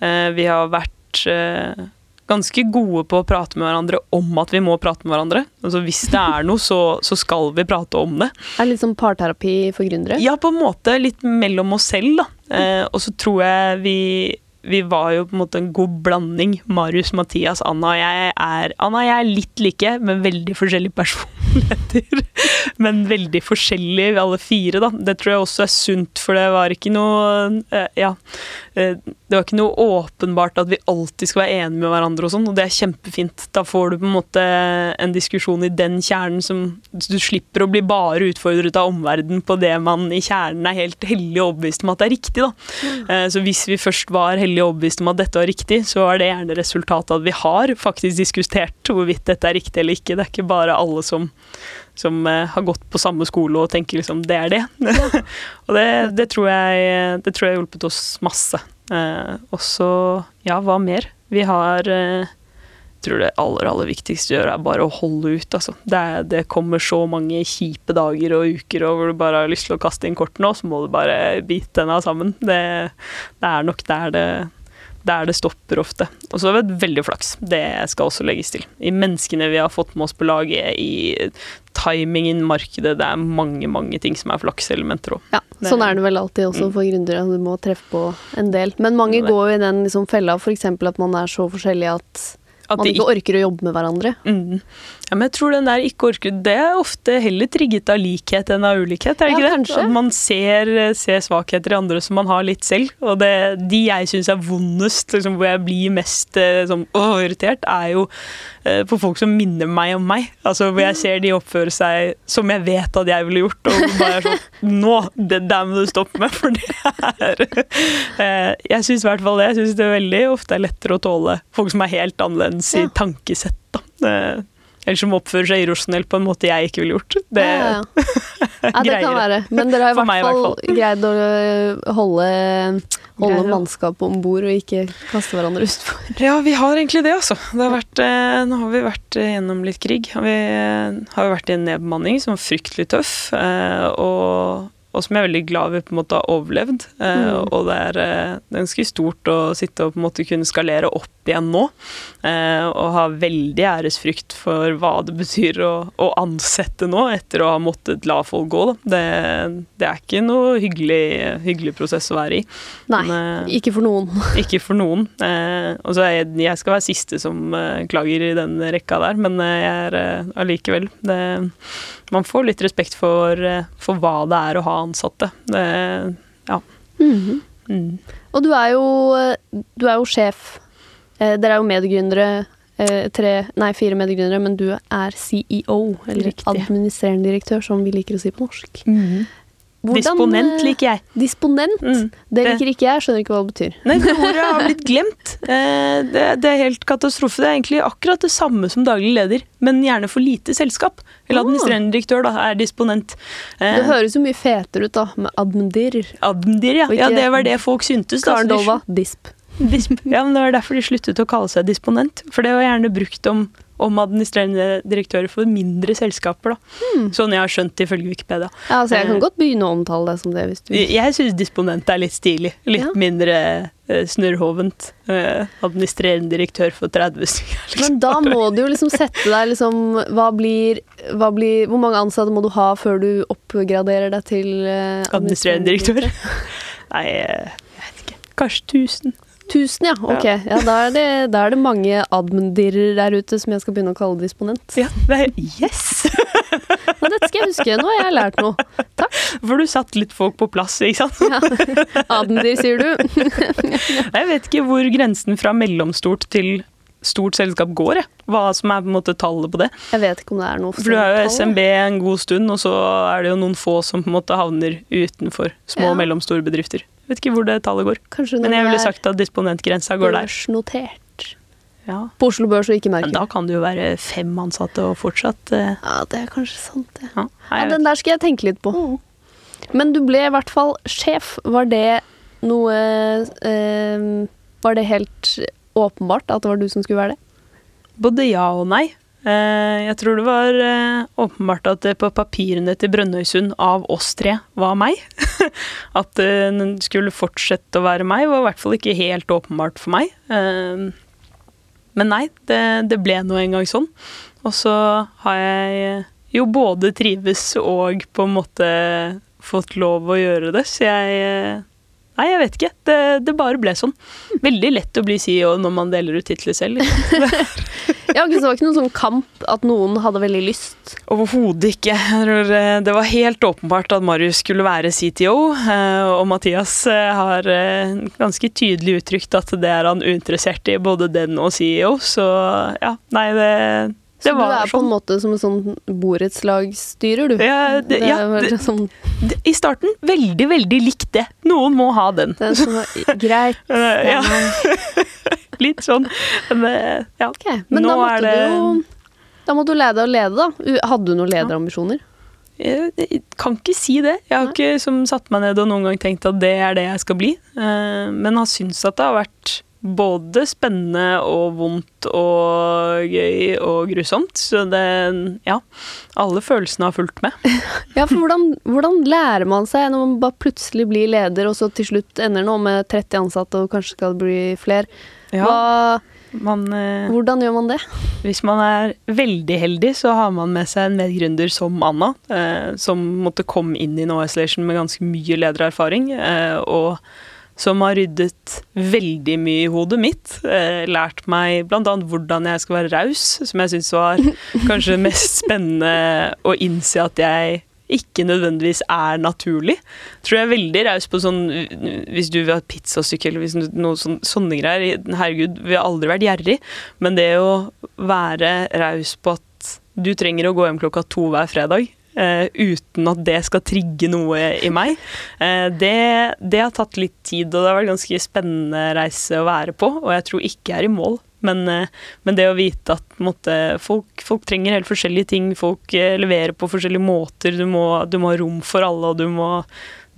[SPEAKER 2] Eh, vi har vært eh, ganske gode på å prate med hverandre om at vi må prate med hverandre. Altså Hvis det er noe, så, så skal vi prate om det.
[SPEAKER 1] Er det litt sånn parterapi for gründere?
[SPEAKER 2] Ja, på en måte. Litt mellom oss selv, da. Eh, og så tror jeg vi vi var jo på en måte en god blanding. Marius, Mathias, Anna og jeg er Anna og jeg er litt like, men veldig forskjellige personligheter. Men veldig forskjellige, alle fire, da. Det tror jeg også er sunt, for det var ikke noe eh, Ja. Eh, det var ikke noe åpenbart at vi alltid skal være enige med hverandre og sånn, og det er kjempefint. Da får du på en måte en diskusjon i den kjernen som Du slipper å bli bare utfordret av omverdenen på det man i kjernen er helt hellig overbevist om at det er riktig, da. Mm. Eh, så hvis vi først var hellig overbevist om at dette var riktig, så er det gjerne resultatet at vi har faktisk diskutert hvorvidt dette er riktig eller ikke. Det er ikke bare alle som som uh, har gått på samme skole og tenker liksom det er det. Og det, det, tror jeg det tror jeg har hjulpet oss masse. Uh, og så, ja, hva mer? Vi har eh, jeg tror det aller aller viktigste å gjøre, er bare å holde ut. Altså. Det, det, kommer så mange kjipe dager og uker og hvor du bare har lyst til å kaste inn kortene, og så må du bare bite tenna sammen. Det, det er nok der det der det stopper ofte. Og så har vi hatt veldig flaks, det skal også legges til. I menneskene vi har fått med oss på laget, i timingen, markedet, det er mange, mange ting som er flakselementer òg.
[SPEAKER 1] Ja, sånn er det vel alltid også mm. for gründere, du må treffe på en del. Men mange går jo i den liksom fella f.eks. at man er så forskjellig at at man ikke orker å jobbe med hverandre.
[SPEAKER 2] Mm. Ja, men jeg tror den der ikke orker Det er ofte heller trigget av likhet enn av ulikhet, er det ja, ikke det? At man ser, ser, svakheter i andre som man har litt selv. Og det, de jeg syns er vondest, liksom, hvor jeg blir mest sånn, å, irritert, er jo eh, på folk som minner meg om meg. Altså Hvor jeg ser de oppføre seg som jeg vet at jeg ville gjort, og bare sånn Nå! Det der må du stoppe med, for det er eh, Jeg syns i hvert fall det. Jeg syns det er veldig ofte er lettere å tåle folk som er helt annerledes i tankesett. da. Eh, eller som oppfører seg irrasjonelt på en måte jeg ikke ville gjort. Det, ja,
[SPEAKER 1] ja. ja, det kan være. Men dere har i hvert fall, greid å holde Holde mannskapet om bord og ikke kaste hverandre utfor.
[SPEAKER 2] Ja, vi har egentlig det, altså. Det har vært, eh, nå har vi vært eh, gjennom litt krig. Vi eh, har vært i en nedbemanning som var fryktelig tøff, eh, og, og som jeg er veldig glad vi på en måte har overlevd. Eh,
[SPEAKER 1] Mm.
[SPEAKER 2] Og det er, eh, det er ganske stort å sitte og på en måte kunne skalere opp igjen nå. Eh, og ha veldig æresfrykt for hva det betyr å, å ansette nå, etter å ha måttet la folk gå. Det, det er ikke noe hyggelig, hyggelig prosess å være i.
[SPEAKER 1] Nei,
[SPEAKER 2] Men, eh,
[SPEAKER 1] ikke for noen.
[SPEAKER 2] ikke for noen. Eh, og så er jeg, jeg skal være siste som eh, klager i den rekka der, men eh, jeg er eh, allikevel det, Man får litt respekt for, eh, for hva det er å ha ansatte. Det,
[SPEAKER 1] ja.
[SPEAKER 2] mm.
[SPEAKER 1] Og du er jo, du er jo sjef. Eh, dere er jo medgründere. Eh, tre, nei, fire medgründere, men du er CEO, eller
[SPEAKER 2] Riktig.
[SPEAKER 1] administrerende direktør, som vi liker å si på norsk. Hvordan,
[SPEAKER 2] Disponent
[SPEAKER 1] eh,
[SPEAKER 2] liker jeg.
[SPEAKER 1] Disponent?
[SPEAKER 2] Mm.
[SPEAKER 1] Det
[SPEAKER 2] Det-
[SPEAKER 1] liker ikke jeg, skjønner ikke hva det betyr.
[SPEAKER 2] Nei, det ordet har blitt glemt. Eh, det, det er helt katastrofe. Det er egentlig akkurat det samme som daglig leder, men gjerne for lite selskap. Eller
[SPEAKER 1] Ah.
[SPEAKER 2] administrerende direktør, da, er disponent. Eh,
[SPEAKER 1] Det høres jo mye fetere ut, da, med admdir.
[SPEAKER 2] Admdir, ja. Ja. Det var det folk syntes. da,
[SPEAKER 1] Karen disp.
[SPEAKER 2] Disp. Ja, men Det var derfor de sluttet å kalle seg disponent. For det var gjerne brukt om, om administrerende direktører for mindre selskaper.
[SPEAKER 1] Hmm.
[SPEAKER 2] Sånn jeg har skjønt ifølge Wikipedia.
[SPEAKER 1] Ja, altså, jeg kan
[SPEAKER 2] Eh.
[SPEAKER 1] godt begynne å omtale deg som det, hvis du
[SPEAKER 2] Jeg syns disponent er litt stilig. Litt
[SPEAKER 1] Ja.
[SPEAKER 2] mindre snørrhovent. Eh, administrerende direktør for 30 stykker. Liksom.
[SPEAKER 1] Men da må du jo liksom sette deg liksom hva blir, hva blir Hvor mange ansatte må du ha før du oppgraderer deg til
[SPEAKER 2] Administrerende direktør. Nei, jeg vet ikke. Kanskje 1000.
[SPEAKER 1] Tusen, ja. Ok. Ja, da, er det, da er det mange admindirer der ute som jeg skal begynne å kalle disponent.
[SPEAKER 2] Ja, det er, yes!
[SPEAKER 1] Men dette skal jeg huske. Nå har jeg lært noe. Takk.
[SPEAKER 2] For du satt litt folk på plass, ikke sant?
[SPEAKER 1] Ja. Admindir, sier du?
[SPEAKER 2] Jeg vet ikke hvor grensen fra mellomstort til stort selskap går, jeg. Hva som er på en måte tallet på det.
[SPEAKER 1] Jeg vet ikke om det er noe
[SPEAKER 2] For du har jo SMB en god stund, og så er det jo noen få som på en måte havner utenfor små
[SPEAKER 1] Ja.
[SPEAKER 2] og mellomstore bedrifter. Vet ikke hvor det tallet går. Men jeg ville sagt at disponentgrensa går der.
[SPEAKER 1] børsnotert.
[SPEAKER 2] Ja.
[SPEAKER 1] På Oslo Børs og ikke
[SPEAKER 2] Men
[SPEAKER 1] merker.
[SPEAKER 2] da kan det jo være fem ansatte og fortsatt eh,
[SPEAKER 1] Ja, det er kanskje sant, det.
[SPEAKER 2] ja.
[SPEAKER 1] Ja, den der skal jeg tenke litt på. Men du ble i hvert fall sjef. Var det noe eh, Var det helt åpenbart at det var du som skulle være det?
[SPEAKER 2] Både ja og nei. Eh, Jeg tror det var eh, åpenbart at det på papirene til Brønnøysund av oss tre var meg. At den skulle fortsette å være meg, var i hvert fall ikke helt åpenbart for meg. Eh, Men nei, det, det ble nå engang sånn. Og så har jeg jo både trives og på en måte fått lov å gjøre det, så jeg eh, Nei, jeg vet ikke. Det, det bare ble sånn. Veldig lett å bli CEO når man deler ut titler selv. Liksom.
[SPEAKER 1] Ja, det var ikke noen sånn kamp at noen hadde veldig lyst?
[SPEAKER 2] Overhodet ikke. Eh, Det var helt åpenbart at Marius skulle være CTO, eh, og Mathias eh, har ganske tydelig uttrykt at det er han uinteressert i, både den og CEO, så ja, nei, det,
[SPEAKER 1] Så du er på en
[SPEAKER 2] sånn.
[SPEAKER 1] måte som en sånn borettslagsstyrer, du?
[SPEAKER 2] Ja, det, ja, det,
[SPEAKER 1] sånn,
[SPEAKER 2] det, I starten veldig, veldig likt det. Noen må ha den.
[SPEAKER 1] det er sånn Greit.
[SPEAKER 2] Eh, ja, litt sånn. Men eh, ja.
[SPEAKER 1] Okay, Men
[SPEAKER 2] Nå
[SPEAKER 1] da måtte
[SPEAKER 2] det-
[SPEAKER 1] du jo Da måtte du lære deg å lede, da. Hadde du noen lederambisjoner?
[SPEAKER 2] Jeg jeg kan ikke si det. Jeg har
[SPEAKER 1] Nei.
[SPEAKER 2] ikke som, satt meg ned og noen gang tenkt at det er det jeg skal bli. Eh, men har syntes at det har vært både spennende og vondt og gøy og grusomt. Så det Ja. Alle følelsene har fulgt med.
[SPEAKER 1] Ja, for hvordan, hvordan lærer man seg når man bare plutselig blir leder, og så til slutt ender nå med 30 ansatte og kanskje skal det bli flere? Hva,
[SPEAKER 2] Man, eh,
[SPEAKER 1] hvordan gjør man det?
[SPEAKER 2] hvis man er veldig heldig, så har man med seg en medgründer som Anna, eh, som måtte komme inn i No Isolation med ganske mye ledererfaring, eh, og som har ryddet veldig mye i hodet mitt. Eh, lært meg bl.a. hvordan jeg skal være raus, som jeg syns var kanskje mest spennende å innse at jeg ikke nødvendigvis er naturlig. Tror jeg er veldig raus på sånn Hvis du vil ha pizzastykke eller hvis noe sånn, sånne greier Herregud, vi har aldri vært gjerrig, men det å være raus på at du trenger å gå hjem klokka to hver fredag uten at det skal trigge noe i meg, eh, det, det har tatt litt tid, og det har vært ganske spennende reise å være på, og jeg tror ikke jeg er i mål. Men, eh, men det å vite at måtte, folk, folk trenger helt forskjellige ting, folk eh, leverer på forskjellige måter, du må, du må ha rom for alle, og du må,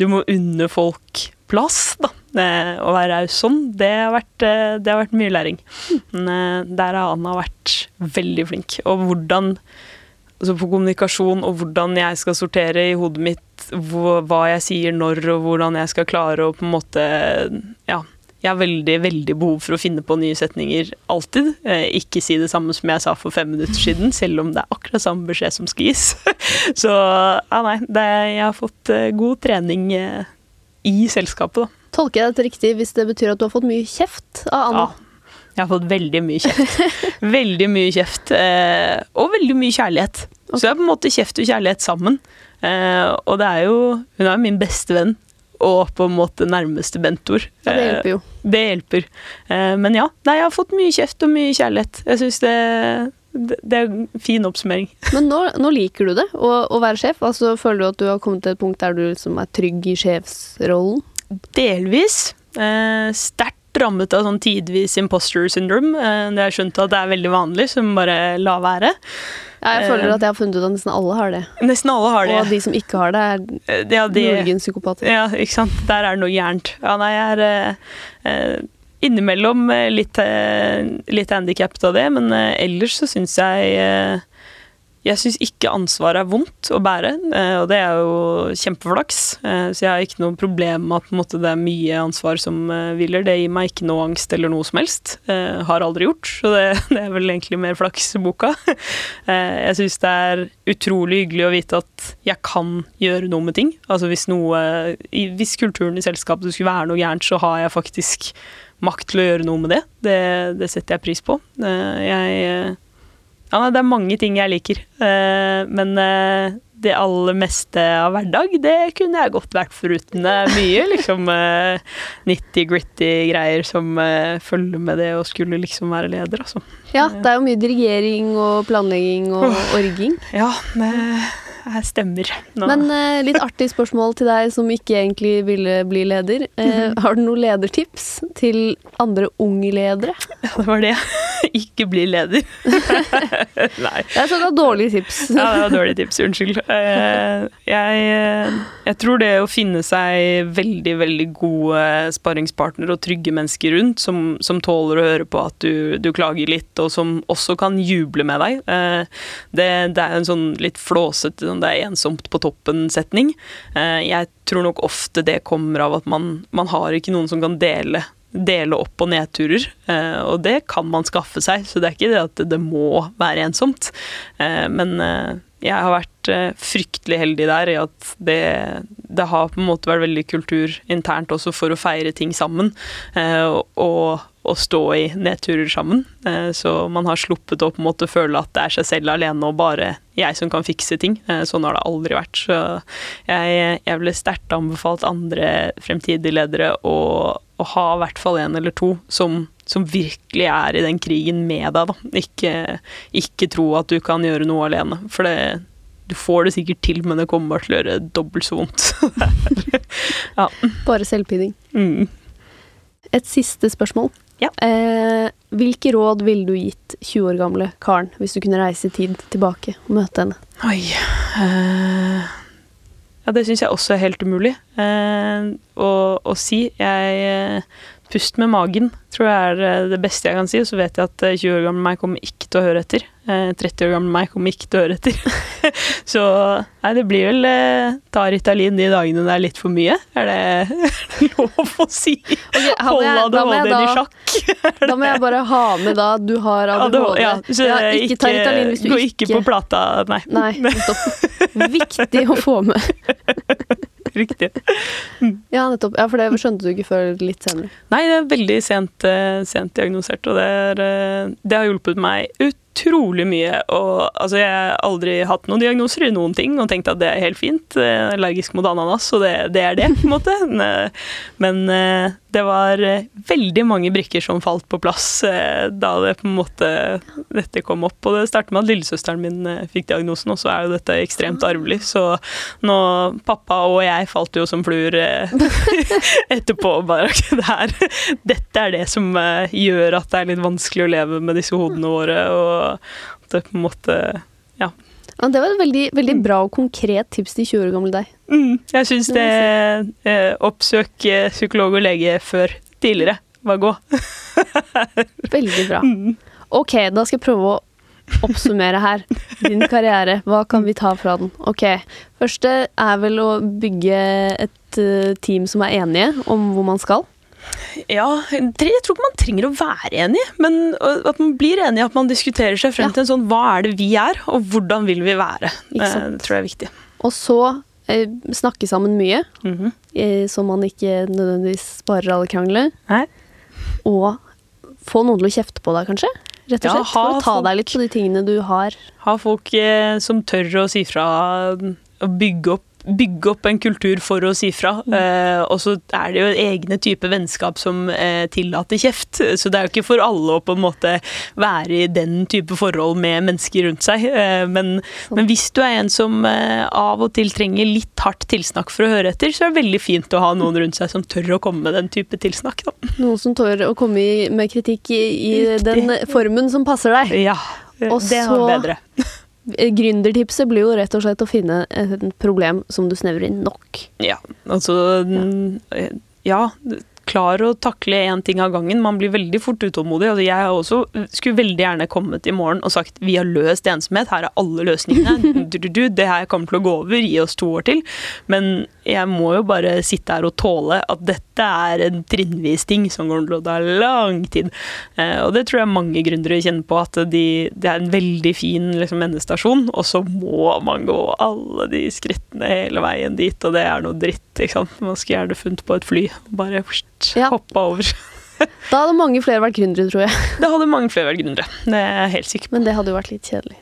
[SPEAKER 2] du må unne folk plass, da. Eh, å være raus sånn, det har, vært, eh, det har vært mye læring. Men eh, der har Anna vært veldig flink. Og hvordan altså på kommunikasjon og hvordan jeg skal sortere i hodet mitt hva, jeg sier når, og hvordan jeg skal klare å på en måte Ja. Jeg har veldig veldig behov for å finne på nye setninger alltid. Eh, ikke si det samme som jeg sa for fem minutter siden, selv om det er akkurat samme beskjed som skal gis. Så ja, nei, det, jeg har fått eh, god trening eh, i selskapet, da.
[SPEAKER 1] Tolker jeg dette riktig hvis det betyr at du har fått mye kjeft av Anna?
[SPEAKER 2] Ja. Jeg har fått veldig mye kjeft. veldig mye kjeft. Eh, og veldig mye kjærlighet. Så det er på en måte kjeft og kjærlighet sammen. Eh, og det er jo Hun er jo min beste venn og på en måte nærmeste mentor.
[SPEAKER 1] Ja, det hjelper jo.
[SPEAKER 2] Eh, det hjelper. Eh, men ja, nei, jeg har fått mye kjeft og mye kjærlighet. Jeg syns det, det, det, er en fin oppsummering.
[SPEAKER 1] Men nå, nå liker du det, å, å, være sjef? Altså, Føler du at du har kommet til et punkt der du liksom er trygg i sjefsrollen?
[SPEAKER 2] Delvis. Eh, Sterkt rammet av sånn tidvis imposter syndrome. Eh, det har jeg skjønt at det er veldig vanlig, som bare la være.
[SPEAKER 1] Ja, jeg føler at jeg har funnet ut at nesten alle har det.
[SPEAKER 2] Nesten alle har det.
[SPEAKER 1] Og de som ikke har det, er ja, de, muligens psykopater.
[SPEAKER 2] Ja, ikke sant. Der er det noe gærent. Ja, nei, jeg er eh, innimellom litt, litt handikappet av det, men eh, ellers så syns jeg eh, jeg syns ikke ansvar er vondt å bære, eh, og det er jo kjempeflaks. Eh, så jeg har ikke noe problem med at måte, det er mye ansvar som eh, hviler. Det gir meg ikke noe angst eller noe som helst. Jeg Har aldri gjort, så det, det er vel egentlig mer flaks i boka. Jeg syns det er utrolig hyggelig å vite at jeg kan gjøre noe med ting. Altså hvis noe Hvis kulturen i selskapet skulle være noe gærent, så har jeg faktisk makt til å gjøre noe med det. Det, det setter jeg pris på. Jeg ja, det er mange ting jeg liker. Uh, men uh, det aller meste av hverdag, det kunne jeg godt vært foruten. Det er mye liksom uh, nitty-gritty greier som følger med det å skulle liksom være leder, altså.
[SPEAKER 1] Ja, det er jo mye dirigering og planlegging og orging.
[SPEAKER 2] Ja, det her stemmer.
[SPEAKER 1] Nå. Men eh, litt artig spørsmål til deg som ikke egentlig ville bli leder. Eh, mm -hmm. Har du noen ledertips til andre unge ledere?
[SPEAKER 2] Ja, det var det. ikke bli leder.
[SPEAKER 1] Nei. Jeg så det var dårlige tips.
[SPEAKER 2] ja, det var dårlige tips. Unnskyld. Eh, jeg, jeg, tror det å finne seg veldig, veldig gode sparringspartnere og trygge mennesker rundt, som, som tåler å høre på at du, du, klager litt, og som også kan juble med deg, det, det er en sånn litt flåsete sånn 'det er ensomt på toppen'-setning. Eh, jeg tror nok ofte det kommer av at man, man har ikke noen som kan dele dele opp- og nedturer, eh, og det kan man skaffe seg, så det er ikke det at det må være ensomt. Eh, men jeg har vært fryktelig heldig der i at det, det, har på en måte vært veldig kultur internt også for å feire ting sammen, og å stå i nedturer sammen. Eh, så man har sluppet å på en måte føle at det er seg selv alene og bare jeg som kan fikse ting. Eh, sånn har det aldri vært. Så jeg, jeg ville sterkt anbefalt andre fremtidige ledere å, å ha i hvert fall en eller to som, som, virkelig er i den krigen med deg. Da. Ikke, ikke tro at du kan gjøre noe alene. For det, du får det sikkert til, men det kommer til å gjøre dobbelt så vondt.
[SPEAKER 1] ja. Bare selvpining.
[SPEAKER 2] Mm.
[SPEAKER 1] Et siste spørsmål.
[SPEAKER 2] Ja.
[SPEAKER 1] Eh, hvilke råd ville du gitt 20 år gamle Karen hvis du kunne reise i tid tilbake og møte henne?
[SPEAKER 2] Oi eh, Ja, det syns jeg også er helt umulig eh, å, å, si. Jeg uh, Pust med magen tror jeg er det beste jeg kan si. Og så vet jeg at 20 år gamle meg kommer ikke til å høre etter. 30 år gammel meg kommer ikke til å høre etter. så nei, det blir vel eh, ta Ritalin de dagene det er litt for mye. Er det lov å si? Okay, Hold ADHD-en i sjakk.
[SPEAKER 1] da må jeg bare ha med da du har ADHD. Ja, så ja, ikke, ta Ritalin hvis du ikke
[SPEAKER 2] Gå ikke på plata, nei.
[SPEAKER 1] Nei. Viktig å få med.
[SPEAKER 2] Riktig.
[SPEAKER 1] Mm. Ja, nettopp. Ja, For det skjønte du ikke før litt senere?
[SPEAKER 2] Nei, det er veldig sent, eh, sent diagnosert, og det, er, eh, det har hjulpet meg ut utrolig mye. Og altså, jeg har aldri hatt noen diagnoser i noen ting og tenkt at det er helt fint. Er allergisk mot ananas, og det, det er det, på en måte. Men eh, det var eh, veldig mange brikker som falt på plass eh, da det på en måte dette kom opp. Og det startet med at lillesøsteren min fikk diagnosen, og så er jo dette ekstremt arvelig. Så nå pappa og jeg falt jo som fluer etterpå. Bare det her, dette er det som gjør at det er litt vanskelig å leve med disse hodene våre. og det på en måte Ja.
[SPEAKER 1] Ja, det var et veldig, veldig bra og konkret tips til 20 år gamle deg.
[SPEAKER 2] Mm, jeg syns det eh, Oppsøk eh, psykolog og lege før tidligere Bare gå.
[SPEAKER 1] Veldig bra.
[SPEAKER 2] Mm.
[SPEAKER 1] Ok, da skal jeg prøve å oppsummere her. Din karriere, hva kan vi ta fra den? Ok, Første er vel å bygge et eh, team som er enige om hvor man skal.
[SPEAKER 2] Ja, jeg tror ikke man trenger å være enig, men at man blir enig, at man diskuterer seg frem
[SPEAKER 1] Ja.
[SPEAKER 2] til en sånn hva er det vi er, og hvordan vil vi være. Det tror jeg er viktig.
[SPEAKER 1] Og så eh, snakke sammen mye,
[SPEAKER 2] Mhm.
[SPEAKER 1] eh, så man ikke nødvendigvis sparer alle krangler.
[SPEAKER 2] Nei.
[SPEAKER 1] Og få noen til å kjefte på deg, kanskje? Rett og
[SPEAKER 2] Ja,
[SPEAKER 1] slett, For å ta
[SPEAKER 2] folk-
[SPEAKER 1] deg litt på de tingene du har.
[SPEAKER 2] Ha folk eh, som tør å si fra, og bygge opp, bygge opp en kultur for å si fra. Eh, og så er det jo egne type vennskap som eh, tillater kjeft. Så det er jo ikke for alle å på en måte være i den type forhold med mennesker rundt seg. Eh, men, men hvis du er en som eh, av og til trenger litt hardt tilsnakk for å høre etter, så er det veldig fint å ha noen rundt seg som tør å komme med den type tilsnakk. Da.
[SPEAKER 1] Noen som tør å komme med kritikk i, i den formen som passer deg.
[SPEAKER 2] Ja,
[SPEAKER 1] Og
[SPEAKER 2] det er bedre.
[SPEAKER 1] Eh, Gründertipset blir jo rett og slett å finne et problem som du snevrer inn nok.
[SPEAKER 2] Ja, altså Ja, klar å takle én ting av gangen. Man blir veldig fort utålmodig. Altså, jeg også skulle veldig gjerne kommet i morgen og sagt vi har løst ensomhet, her er alle løsningene. Du, du, du, det her kommer til å gå over, gi oss to år til. Men jeg må jo bare sitte her og tåle at dette er en trinnvis ting som kommer til å ta lang tid. Eh, og det tror jeg mange gründere kjenner på, at de, det er en veldig fin liksom, endestasjon, og så må man gå alle de skrittene hele veien dit, og det er noe dritt. ikke sant? Man skulle gjerne funnet på et fly og bare
[SPEAKER 1] Ja.
[SPEAKER 2] hoppa over.
[SPEAKER 1] Da hadde mange flere vært gründere, tror jeg.
[SPEAKER 2] Det hadde mange flere vært gründere. Det er jeg helt sikker på.
[SPEAKER 1] Men det hadde jo vært litt kjedelig.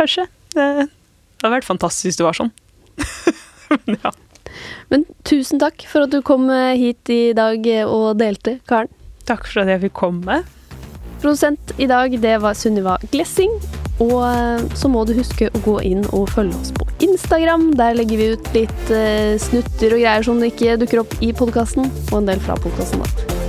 [SPEAKER 2] Kanskje. Det, det hadde vært fantastisk hvis det var sånn. Men ja.
[SPEAKER 1] Men tusen takk for at du kom eh, hit i dag eh, og delte, Karen.
[SPEAKER 2] Takk for at jeg fikk komme.
[SPEAKER 1] Produsent i dag, det var Sunniva Glessing. Og eh, så må du huske å gå inn og følge oss på Instagram. Der legger vi ut litt snutter og greier som ikke dukker opp i podkasten, og en del fra podkasten.